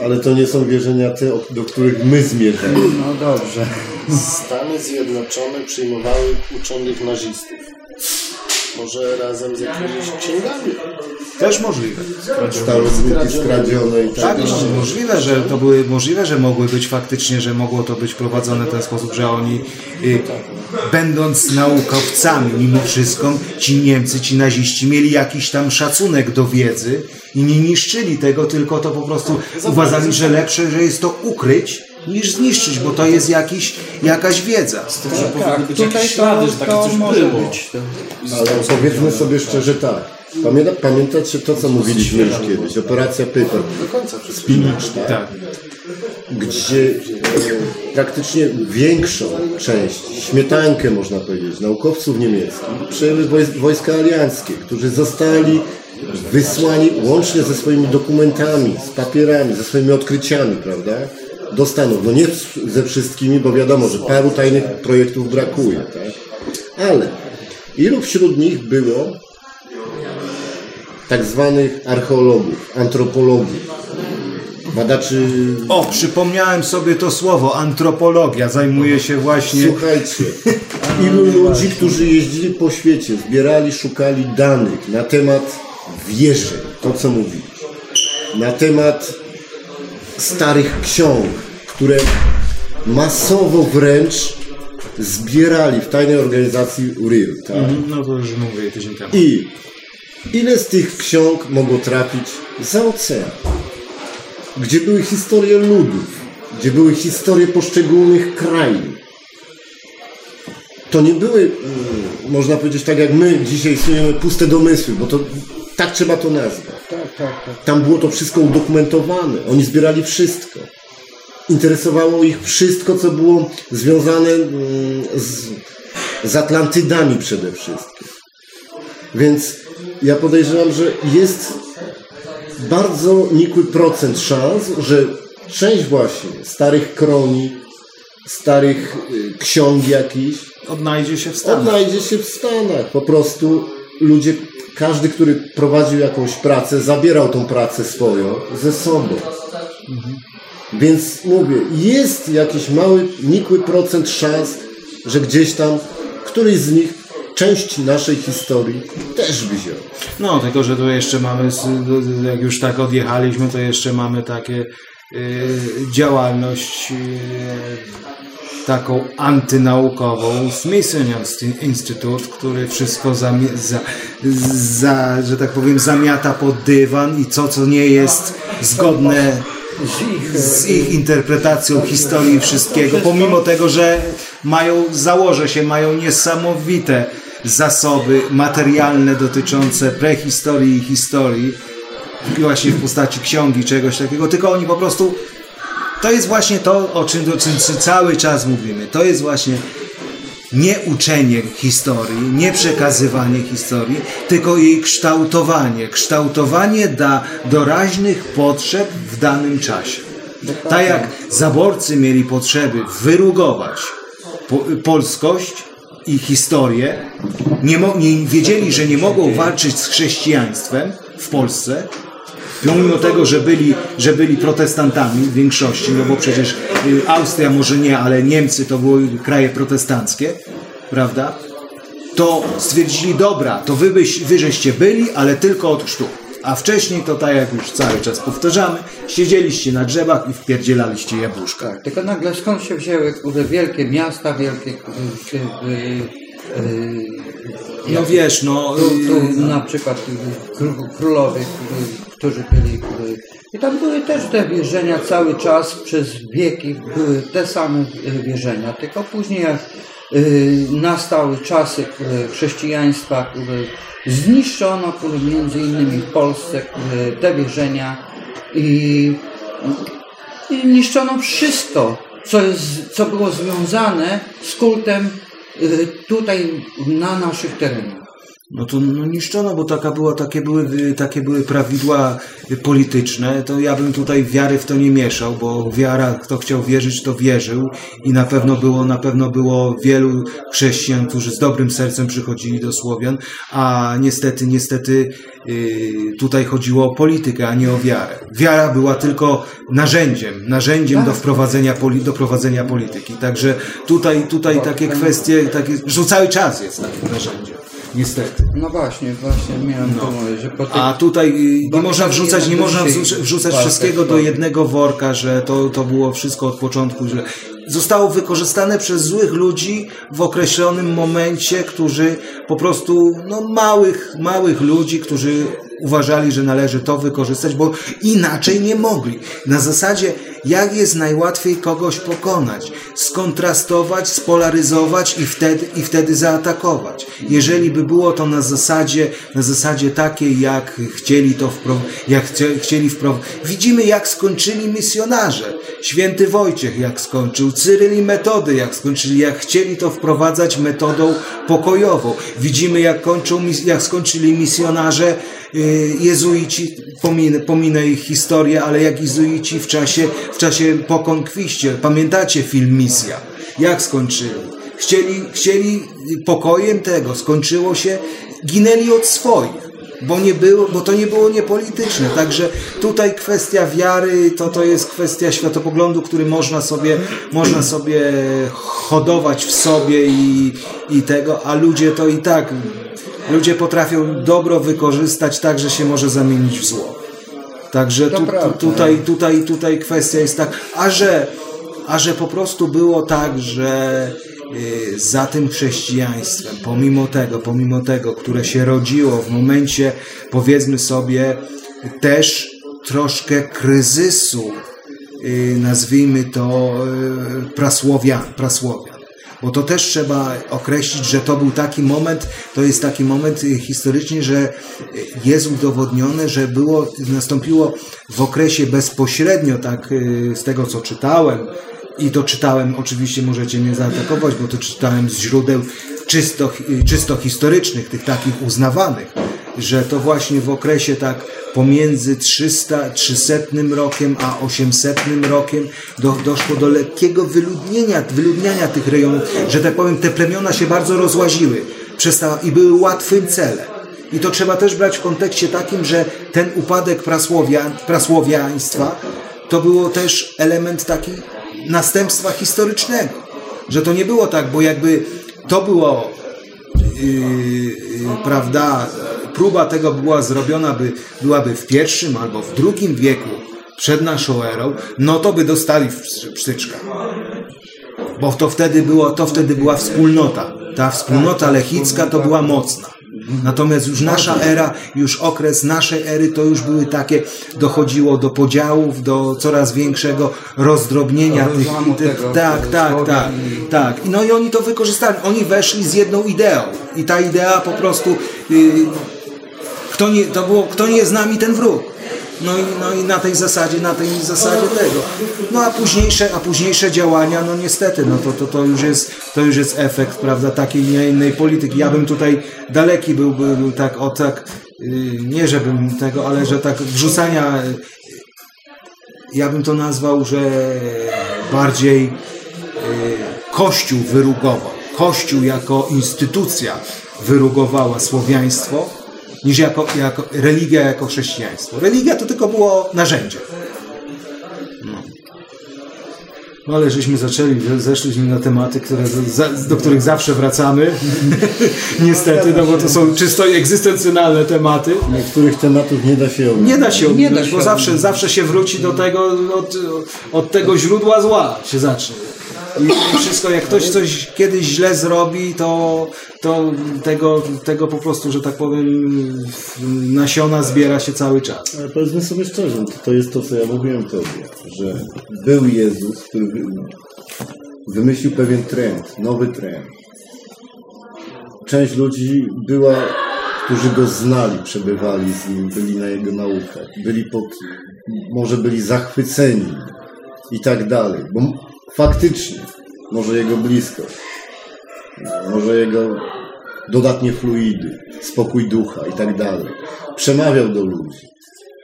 Ale to nie są wierzenia te, do których my zmierzamy. no dobrze. Stany Zjednoczone przyjmowały uczonych nazistów. Może razem z jakimiś księgami. Też możliwe. Starożytniki skradzione i Tak, tak no, dalej. możliwe, że to były, możliwe, że mogły być faktycznie, że mogło to być prowadzone w ten sposób, że oni y, będąc naukowcami mimo wszystko, ci Niemcy, ci naziści mieli jakiś tam szacunek do wiedzy i nie niszczyli tego, tylko to po prostu uważali, że lepsze, że jest to ukryć niż zniszczyć, bo to jest jakiś, jakaś wiedza. Że powinny Tak, być tutaj jakieś to, ślady, że takie to coś może było. być. Ale powiedzmy sobie szczerze tak. Pamięta, pamiętacie to, co mówiliśmy już kiedyś? Operacja Paper. Do końca wszystko. Spinacz, tak? Tak. Gdzie e, praktycznie większą część, śmietankę można powiedzieć, naukowców niemieckich przejęły woj- wojska alianckie, którzy zostali wysłani łącznie ze swoimi dokumentami, z papierami, ze swoimi odkryciami, prawda? Do Stanów. No nie ze wszystkimi, bo wiadomo, że paru tajnych projektów brakuje, tak? Ale ilu wśród nich było tak zwanych archeologów, antropologów, badaczy O, przypomniałem sobie to słowo, antropologia, zajmuje się właśnie... Słuchajcie, [laughs] ilu ludzi, którzy jeździli po świecie, zbierali, szukali danych na temat wierzeń, to co mówisz, na temat starych ksiąg, które masowo wręcz zbierali w tajnej organizacji URIL. Tak? No to już mówię tydzień temu. I ile z tych ksiąg mogło trafić za ocean? Gdzie były historie ludów, gdzie były historie poszczególnych krain. To nie były, mm, można powiedzieć, tak jak my dzisiaj słyszymy, puste domysły, bo to tak trzeba to nazwać. Tam było to wszystko udokumentowane. Oni zbierali wszystko. Interesowało ich wszystko, co było związane mm, z, z Atlantydami przede wszystkim. Więc ja podejrzewam, że jest bardzo nikły procent szans, że część właśnie starych kronik, starych y, ksiąg jakichś Odnajdzie się w Stanach. odnajdzie się w Stanach. Po prostu ludzie, każdy, który prowadził jakąś pracę, zabierał tą pracę swoją ze sobą. Więc mówię, jest jakiś mały, nikły procent szans, że gdzieś tam któryś z nich część naszej historii też wziął. No, tylko że tu jeszcze mamy, jak już tak odjechaliśmy, to jeszcze mamy takie y, działalność y, taką antynaukową Smithsonian Sti- Institute, który wszystko zamie- za, za, że tak powiem, zamiata pod dywan i co, co nie jest zgodne z ich interpretacją historii wszystkiego, pomimo tego, że mają, założę się, mają niesamowite zasoby materialne dotyczące prehistorii i historii, i właśnie w postaci ksiągi, czegoś takiego, tylko oni po prostu to jest właśnie to, o czym, o czym cały czas mówimy. To jest właśnie nie uczenie historii, nie przekazywanie historii, tylko jej kształtowanie. Kształtowanie dla doraźnych potrzeb w danym czasie. Tak jak zaborcy mieli potrzeby wyrugować po, polskość i historię, nie, nie wiedzieli, że nie mogą walczyć z chrześcijaństwem w Polsce, Pomimo tego, że byli, że byli protestantami w większości, no bo przecież y, Austria może nie, ale Niemcy to były kraje protestanckie, prawda? To stwierdzili, dobra, to wy, byś, wy żeście byli, ale tylko od chrztu. A wcześniej to tak jak już cały czas powtarzamy, siedzieliście na drzewach i wpierdzielaliście jabłuszka. Tak, tylko nagle skąd się wzięły kurde, wielkie miasta, wielkie kurde, y, y, No wiesz, no... tu, tu na przykład kró- królowie, y, którzy byli i tam były też te wierzenia cały czas, przez wieki były te same y, wierzenia, tylko później jak y, nastały czasy chrześcijaństwa, y, zniszczono między innymi w Polsce te wierzenia i i niszczono wszystko, co, jest, co było związane z kultem y, tutaj na naszych terenach. No to no, niszczono, bo taka była, takie, były, takie były prawidła polityczne. To ja bym tutaj wiary w to nie mieszał, bo wiara, kto chciał wierzyć, to wierzył i na pewno było, na pewno było wielu chrześcijan, którzy z dobrym sercem przychodzili do Słowian, a niestety, niestety y, tutaj chodziło o politykę, a nie o wiarę. Wiara była tylko narzędziem, narzędziem do wprowadzenia, poli, do prowadzenia polityki. Także tutaj, tutaj takie kwestie, takie, że cały czas jest takim narzędziem. Niestety. No właśnie, właśnie miałem to mówić, że po tych... A tutaj y, nie można wrzucać, nie można wrzucać, wszystkiego do jednego worka, że to, to było wszystko od początku źle. Zostało wykorzystane przez złych ludzi w określonym momencie, którzy po prostu, no małych, małych ludzi, którzy uważali, że należy to wykorzystać, bo inaczej nie mogli. Na zasadzie, jak jest najłatwiej kogoś pokonać, skontrastować, spolaryzować i wtedy, i wtedy zaatakować. Jeżeli by było to na zasadzie, na zasadzie takiej, jak chcieli to jak chcie- chcieli wprowadzić. Widzimy, jak skończyli misjonarze. Święty Wojciech jak skończył, Cyryl i Metody jak skończyli, jak chcieli to wprowadzać metodą pokojową. Widzimy, jak, kończą, jak skończyli misjonarze jezuici, pominę, pominę ich historię, ale jak jezuici w czasie, w czasie po konkwiście. Pamiętacie film Misja? Jak skończyli? Chcieli, chcieli pokojem tego, skończyło się, ginęli od swoich. Bo, nie było, bo to nie było niepolityczne. Także tutaj kwestia wiary to, to jest kwestia światopoglądu, który można sobie, można sobie hodować w sobie i, i tego, a ludzie to i tak, ludzie potrafią dobro wykorzystać tak, że się może zamienić w zło. Także tu, tu, tutaj, tutaj, tutaj kwestia jest tak, a że, a że po prostu było tak, że y, za tym chrześcijaństwem, pomimo tego, pomimo tego, które się rodziło w momencie, powiedzmy sobie, też troszkę kryzysu, y, nazwijmy to y, prasłowian, prasłowian. Bo to też trzeba określić, że to był taki moment, to jest taki moment y, historycznie, że y, jest udowodnione, że było, nastąpiło w okresie bezpośrednio, tak y, z tego co czytałem, i to czytałem, oczywiście możecie mnie zaatakować, bo to czytałem z źródeł czysto, czysto historycznych, tych takich uznawanych, że to właśnie w okresie tak pomiędzy 300, 300 rokiem a 800 rokiem do, doszło do lekkiego wyludnienia, wyludniania tych rejonów, że tak powiem, te plemiona się bardzo rozłaziły przestała, i były łatwym celem. I to trzeba też brać w kontekście takim, że ten upadek prasłowia, prasłowiaństwa to było też element taki następstwa historycznego. Że to nie było tak, bo jakby to było yy, yy, prawda, próba tego była zrobiona, by, byłaby w pierwszym albo w drugim wieku przed naszą erą, no to by dostali psztyczka. Bo to wtedy, było, to wtedy była wspólnota. Ta wspólnota lechicka to była mocna. Natomiast już nasza era, już okres naszej ery to już były takie, dochodziło do podziałów, do coraz większego rozdrobnienia tych, tych tak, tak, tak, tak. No i oni to wykorzystali. Oni weszli z jedną ideą. I ta idea po prostu yy, kto nie, to było, kto nie z nami, ten wróg. No i, no i na tej zasadzie, na tej zasadzie tego. No a późniejsze, a późniejsze działania, no niestety, no to, to, to, już jest, to już jest efekt, prawda, takiej, nie innej polityki. Ja bym tutaj daleki był, był, tak, o tak, yy, nie żebym tego, ale że tak wrzucania, yy, ja bym to nazwał, że bardziej yy, Kościół wyrugował. Kościół jako instytucja wyrugowała słowiaństwo, niż jako, jako religia, jako chrześcijaństwo. Religia to tylko było narzędzie. No. No ale żeśmy zaczęli, zeszliśmy na tematy, które, do których zawsze wracamy. [laughs] Niestety, no bo to są czysto egzystencjonalne tematy. Niektórych tematów nie da się ominąć. Nie da się Nie da ominąć, bo zawsze, zawsze się wróci do tego, od, od tego źródła zła się zacznie. I wszystko, jak ktoś coś kiedyś źle zrobi, to, to tego, tego po prostu, że tak powiem, nasiona zbiera się cały czas. Ale powiedzmy sobie szczerze, to, to jest to, co ja mówiłem Tobie, że był Jezus, który wy- wymyślił pewien trend, nowy trend. Część ludzi była, którzy go znali, przebywali z nim, byli na jego naukach, byli pod, może byli zachwyceni i tak dalej, bo faktycznie może jego bliskość, może jego dodatnie fluidy, spokój ducha i tak dalej. Przemawiał do ludzi.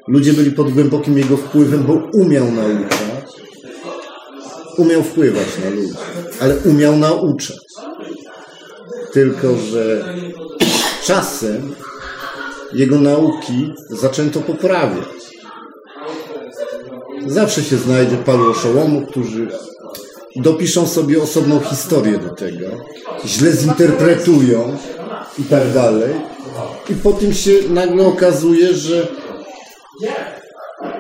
Ludzie byli pod głębokim jego wpływem, bo umiał nauczać, umiał wpływać na ludzi, ale umiał nauczać. Tylko, że czasem jego nauki zaczęto poprawiać. Zawsze się znajdzie paru oszołomów, którzy dopiszą sobie osobną historię do tego, źle zinterpretują i tak dalej. I po tym się nagle okazuje, że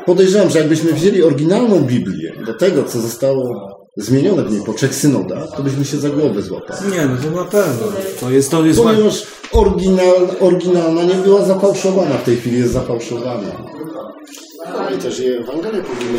podejrzewam, że jakbyśmy wzięli oryginalną Biblię do tego, co zostało zmienione w niej po trzech synodach, to byśmy się za głowę złapali. Nie, no to na pewno. To jest, to jest. Ponieważ oryginal, oryginalna nie była zafałszowana, w tej chwili jest zafałszowana. Ale też i Ewangelię powinny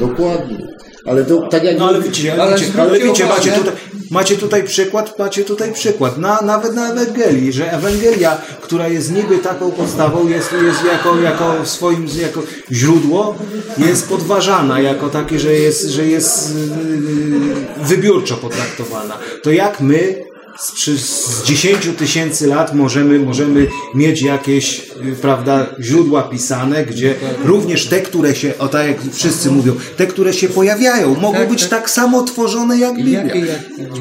Dokładnie. Ale to tak jak No ale widzicie, ale, widzicie, ale widzicie macie, tutaj, macie tutaj przykład, macie tutaj przykład, na, nawet na Ewangelii, że Ewangelia, która jest niby taką podstawą, jest, jest jako, jako swoim jako źródło, jest podważana jako takie, że jest, że jest yy, wybiórczo potraktowana. To jak my z, z 10 tysięcy lat możemy, możemy mieć jakieś, y, prawda, źródła pisane, gdzie również te, które się, o tak jak wszyscy mówią, te, które się pojawiają, mogą Tak, być tak. tak samo tworzone jak Biblia.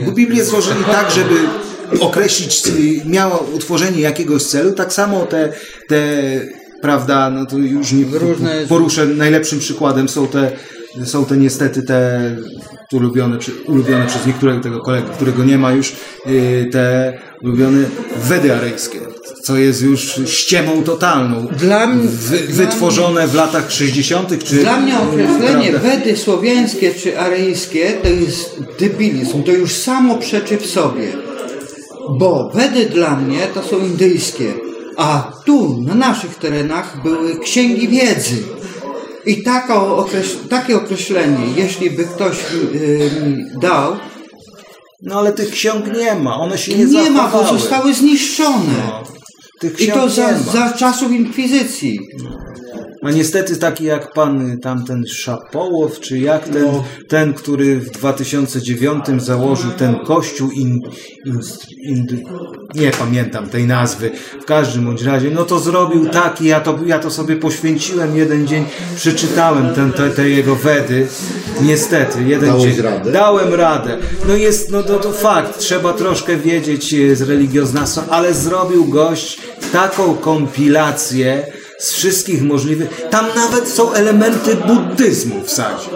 Bo Biblię złożyli tak, żeby określić, y, miało utworzenie jakiegoś celu, tak samo te, te prawda, no to już nie poruszę, najlepszym przykładem są te, są te niestety te ulubione, ulubione przez niektórych tego kolegi, którego nie ma już, y, te ulubione Wedy aryjskie, co jest już ściemą totalną. Dla m- Wy, dla wytworzone w latach 60. czy Dla mnie określenie prawda? Wedy słowiańskie czy aryjskie to jest debilizm, to już samo przeczy w sobie. Bo Wedy dla mnie to są indyjskie, a tu na naszych terenach były księgi wiedzy. I okreś- takie określenie, jeśli by ktoś ym, dał, No ale tych ksiąg nie ma, one się nie, nie ma, bo zostały zniszczone. No, I to za, za czasów inkwizycji. A niestety taki jak pan tamten Szapołow, czy jak ten, ten który w 2009 założył ten kościół in, in, in, nie pamiętam tej nazwy, w każdym bądź razie, no to zrobił taki, ja to, ja to sobie poświęciłem jeden dzień, przeczytałem ten, te, te jego wedy, niestety, jeden Dałeś dzień. radę? Dałem radę. No jest, no to, to fakt, trzeba troszkę wiedzieć e, z religioznawstwa, ale zrobił gość taką kompilację z wszystkich możliwych. Tam nawet są elementy buddyzmu wsadził.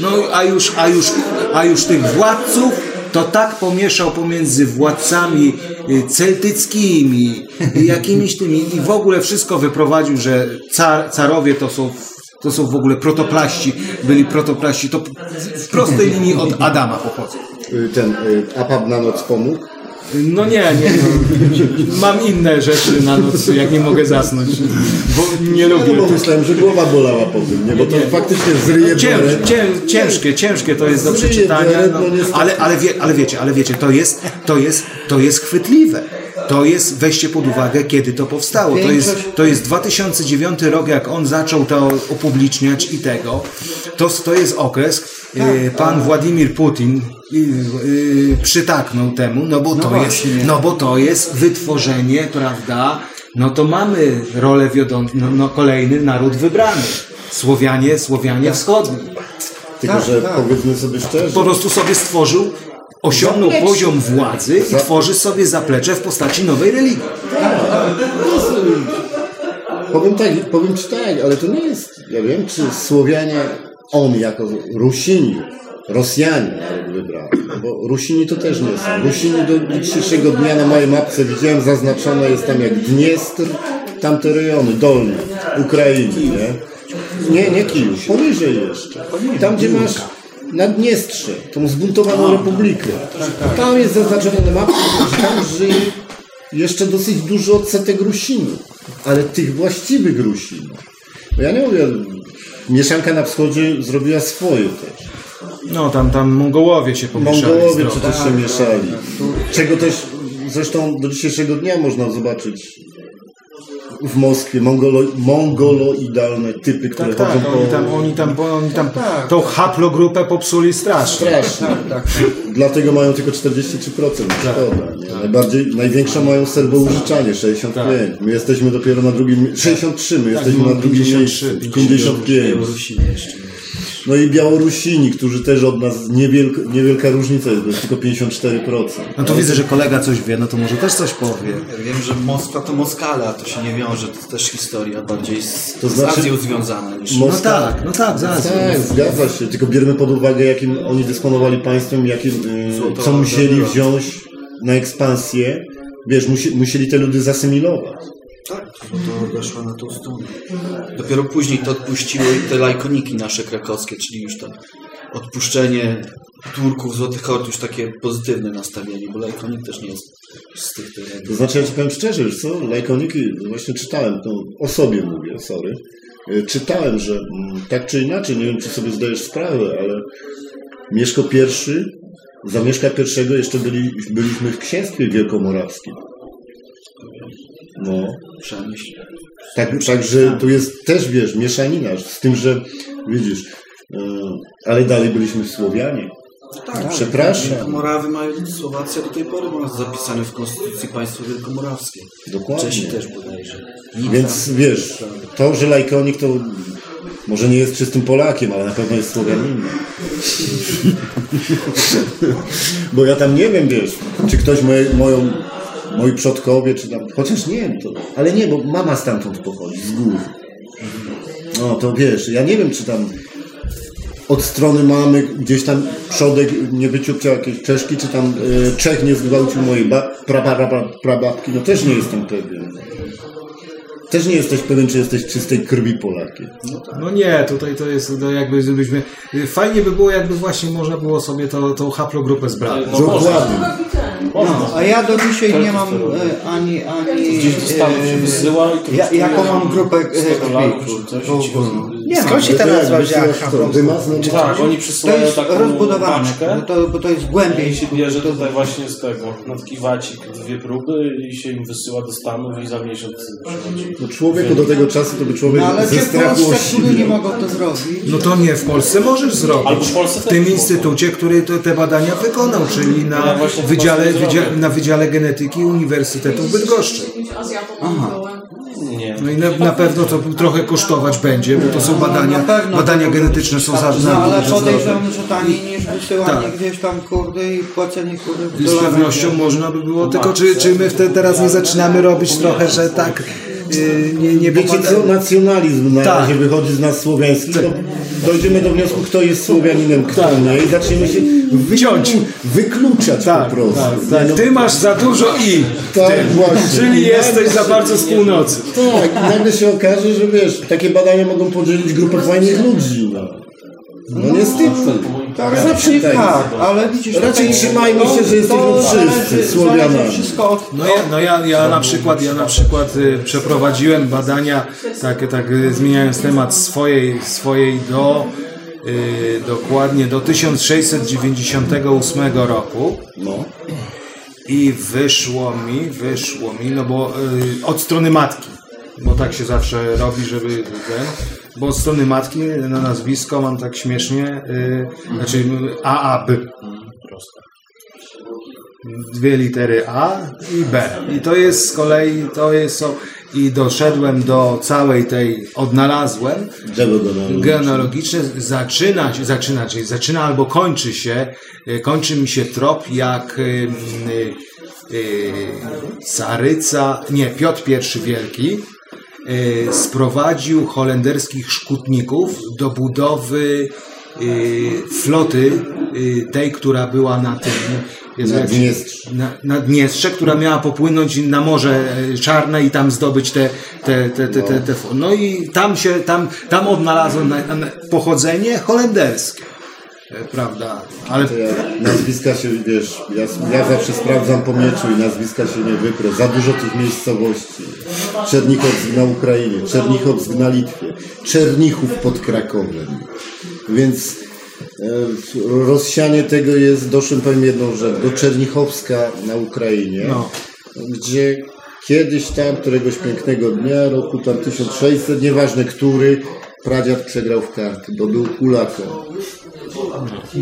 No a już, a już, a już tych władców to tak pomieszał pomiędzy władcami y, celtyckimi, y, jakimiś tymi i w ogóle wszystko wyprowadził, że car, carowie to są to są w ogóle protoplaści, byli protoplaści, to w prostej linii od Adama pochodzą. Y, ten y, Apab na noc pomógł. No nie, nie. No. Mam inne rzeczy na noc, jak nie mogę zasnąć, bo nie No lubię. bo myślałem, że głowa bolała po tym, nie? Bo to faktycznie zryje Cięż, beret. cię, ciężkie, ciężkie to jest do przeczytania, no, no ale, ale, wie, ale wiecie, ale wiecie, to jest, to jest, to jest chwytliwe. To jest, weźcie pod uwagę, kiedy to powstało. To jest, to jest 2009 rok, jak on zaczął to upubliczniać i tego. To, to jest okres, pan Władimir Putin e, e, przytaknął temu, no bo, to jest, no bo to jest wytworzenie, prawda? No to mamy rolę wiodącą, no, no kolejny naród wybrany. Słowianie, Słowianie wschodni. Tylko, Tak, że tak. powiedzmy sobie szczerze, Po prostu sobie stworzył, osiągnął Zaplecze. poziom władzy i tworzy sobie zaplecze w postaci nowej religii. powiem tak, powiem ci tak, ale to nie jest, ja wiem, czy Słowianie, on jako Rusini, Rosjanie naród wybrany, no bo Rusini to też nie są. Rusini do dzisiejszego dnia na mojej mapce widziałem zaznaczone jest tam jak Dniestr, tamte rejony, dolne, Ukrainy, nie? Nie, nie Kijów, poniżej jeszcze. Tam, gdzie masz Naddniestrze, tą zbuntowaną republikę. Tam jest zaznaczone na mapce, że tam żyje jeszcze dosyć duży odsetek Rusinów, ale tych właściwych Rusinów. Bo ja nie mówię, mieszanka na wschodzie zrobiła swoje też. No tam, tam Mongołowie się pomieszali. Mongołowie przecież się mieszali. Czego też zresztą do dzisiejszego dnia można zobaczyć w Moskwie mongolo, mongoloidalne typy, które Tak, tak, chodzą po... oni tam, oni tam, bo oni tam tą haplogrupę popsuli strasznie. Strasznie. Tak, Dlatego mają tylko 43%. Szkoda. Nie? Najbardziej, największą mają serboużyczanie, 65. My jesteśmy dopiero na drugim... 63, my jesteśmy na drugim 53, miejscu. 55. No i Białorusini, którzy też od nas niewielka, niewielka różnica jest, bo jest tylko 54%. No to widzę, że kolega coś wie, no to może też coś powie. Wiem, że Moskwa to Moskale, a to się nie wiąże, to też historia bardziej z, To znaczy- z Azją związana niż... Mo- No tak, no tak, zaraz. Tak, zgadza się. Tylko bierzmy pod uwagę, jakim oni dysponowali państwem, jakim, y, co musieli wziąć na ekspansję, wiesz, musi, musieli te ludy zasymilować. Tak, to weszło na tą stronę. Dopiero później to odpuściło i te lajkoniki nasze krakowskie, czyli już tam odpuszczenie Turków, Złotych Hord, już takie pozytywne nastawienie, bo lajkonik też nie jest z tych To znaczy, ja ci powiem szczerze, wiesz co, lajkoniki, właśnie czytałem, to o sobie mówię, sorry, Y, czytałem, że mm, tak czy inaczej, nie wiem, czy sobie zdajesz sprawę, ale Mieszko I, za Mieszka I jeszcze byli, byliśmy w księstwie wielkomorawskim. No, Przemyśl. tak, także tu jest też, wiesz, mieszanina, z tym, że widzisz, y, ale dalej byliśmy Słowianie. Tak, Przepraszam. Morawy mają Słowacja do tej pory ma zapisane w Konstytucji państwo wielkomorawskie. Dokładnie. Czesi też bodajże. Więc wiesz, to, że lajkonik to może nie jest czystym Polakiem, ale na pewno jest Słowianinem. [laughs] Bo ja tam nie wiem, wiesz, czy ktoś moje, moją, moi przodkowie, czy tam, chociaż nie wiem, to, ale nie, bo mama stamtąd pochodzi, z gór. No to wiesz, ja nie wiem, czy tam od strony mamy gdzieś tam przodek nie wyciupciał jakiejś Czeszki, czy tam y, Czech nie zgwałcił mojej ba- pra, pra, pra, prababki, no też nie jestem pewien. Też nie jesteś pewien, czy jesteś czystej krwi Polakiem. No nie, tutaj to jest no jakby żebyśmy. Fajnie by było, jakby właśnie można było sobie to, tą haplogrupę zbrać. No, Dokładnie. No, a ja do dzisiaj nie mam e, ani, ani Gdzieś do Stanów się e, wysyła i to ja, Jaką mam grupę e, 100 dolarów krwi? czy coś To- i ci to- Nie. Skąd się Ale ta to nazwa wzięła? to, no, Tak, oni To przysyłają jest taką rozbudowane, paczkę bo to, bo to jest głębiej. i się bierze tutaj właśnie z tego, na taki wacik dwie próby i się im wysyła do Stanów i za miesiąc przychodzi. no człowieku do tego czasu to by człowiek No, ale ze strachu Polsce, które nie mogą to zrobić? No to nie, w Polsce możesz zrobić. Albo w Polsce w tym instytucie, który to, te badania wykonał, czyli Ja na to wydziale, właśnie wydzia, zrobię. na wydziale genetyki Uniwersytetu w Bydgoszczy. Nie. No i na, na pewno to trochę kosztować będzie, bo to są badania, No, na pewno. badania genetyczne są za, No za ale podejrzewam, że taniej niż wysyłanie Tak. gdzieś tam kurde i płacenie I z pewnością można by było, tylko czy, czy my wtedy teraz nie zaczynamy robić trochę, że tak nie, nie Wiecie popada- co, nacjonalizm na Tak. razie wychodzi z nas słowiańskich, to dojdziemy do wniosku, kto jest Słowianinem, kto nie i zaczniemy się Wciąć. wyklu- wykluczać Tak, po prostu. tak, tak. no, Ty masz za dużo i, tak, właśnie. czyli jesteś za bardzo z północy. Tak, i nagle się okaże, że wiesz, takie badania mogą podzielić grupę fajnych ludzi. No, no niestety. Tak, raczej Tak. tak, ale widzisz... Raczej trzymajmy się, że jesteśmy to wszyscy Słowianami. wszystko. No ja, no ja, ja na przykład, ja na przykład y, przeprowadziłem badania, tak, tak y, zmieniając temat swojej, swojej do y, dokładnie do 1698 roku. No. I wyszło mi, wyszło mi, no bo y, od strony matki, bo tak się zawsze robi, żeby ten, bo od strony matki na nazwisko mam tak śmiesznie, y, znaczy AAB. Dwie litery A i B. I to jest z kolei, to jest, i doszedłem do całej tej, odnalazłem, Drzewo genealogiczne. zaczyna, się- zaczyna, czyli zaczyna albo kończy się, y, kończy mi się trop jak y, y, y, caryca, nie, Piotr I Wielki sprowadził holenderskich szkutników do budowy y, floty y, tej, która była na tym Na Dniestrze. na, na Dniestrze, która miała popłynąć na Morze e, Czarne i tam zdobyć te, te, te, te, te, te no i tam się, tam, tam odnalazłem na, na pochodzenie holenderskie, e, prawda, ale ja, nazwiska się, wiesz, ja, ja zawsze sprawdzam po mieczu i nazwiska się nie wyprę. Za dużo tych miejscowości. Czernichowsk na Ukrainie, Czernichowsk na Litwie, Czernichów pod Krakowem. Więc e, rozsianie tego jest, doszłem powiem jedną rzecz, do Czernichowska na Ukrainie, No. gdzie kiedyś tam, któregoś pięknego dnia, roku tam 1600, nieważne który, pradziad przegrał w karty, bo był kulaką.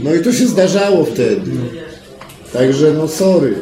No i to się zdarzało wtedy. Także no sorry.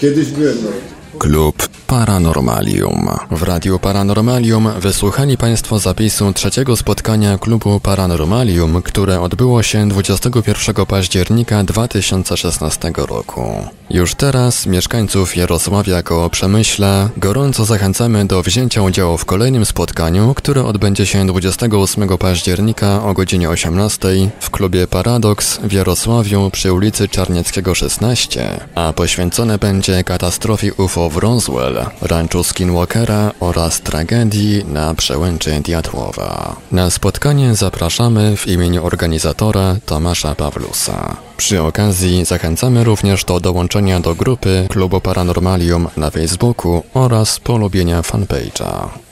Kiedyś byłem, no. Klub Paranormalium. W Radiu Paranormalium wysłuchali Państwo zapisu trzeciego spotkania klubu Paranormalium, które odbyło się 21 października 2016 roku. Już teraz mieszkańców Jarosławia koło Przemyśla gorąco zachęcamy do wzięcia udziału w kolejnym spotkaniu, które odbędzie się 28 października o godzinie 18 w klubie Paradoks w Jarosławiu przy ulicy Czarnieckiego 16, a poświęcone będzie katastrofie UFO w Roswell, ranczu Skinwalkera oraz tragedii na przełęczy Diatłowa. Na spotkanie zapraszamy w imieniu organizatora Tomasza Pawlusa. Przy okazji zachęcamy również do dołączenia do grupy Klubu Paranormalium na Facebooku oraz polubienia fanpage'a.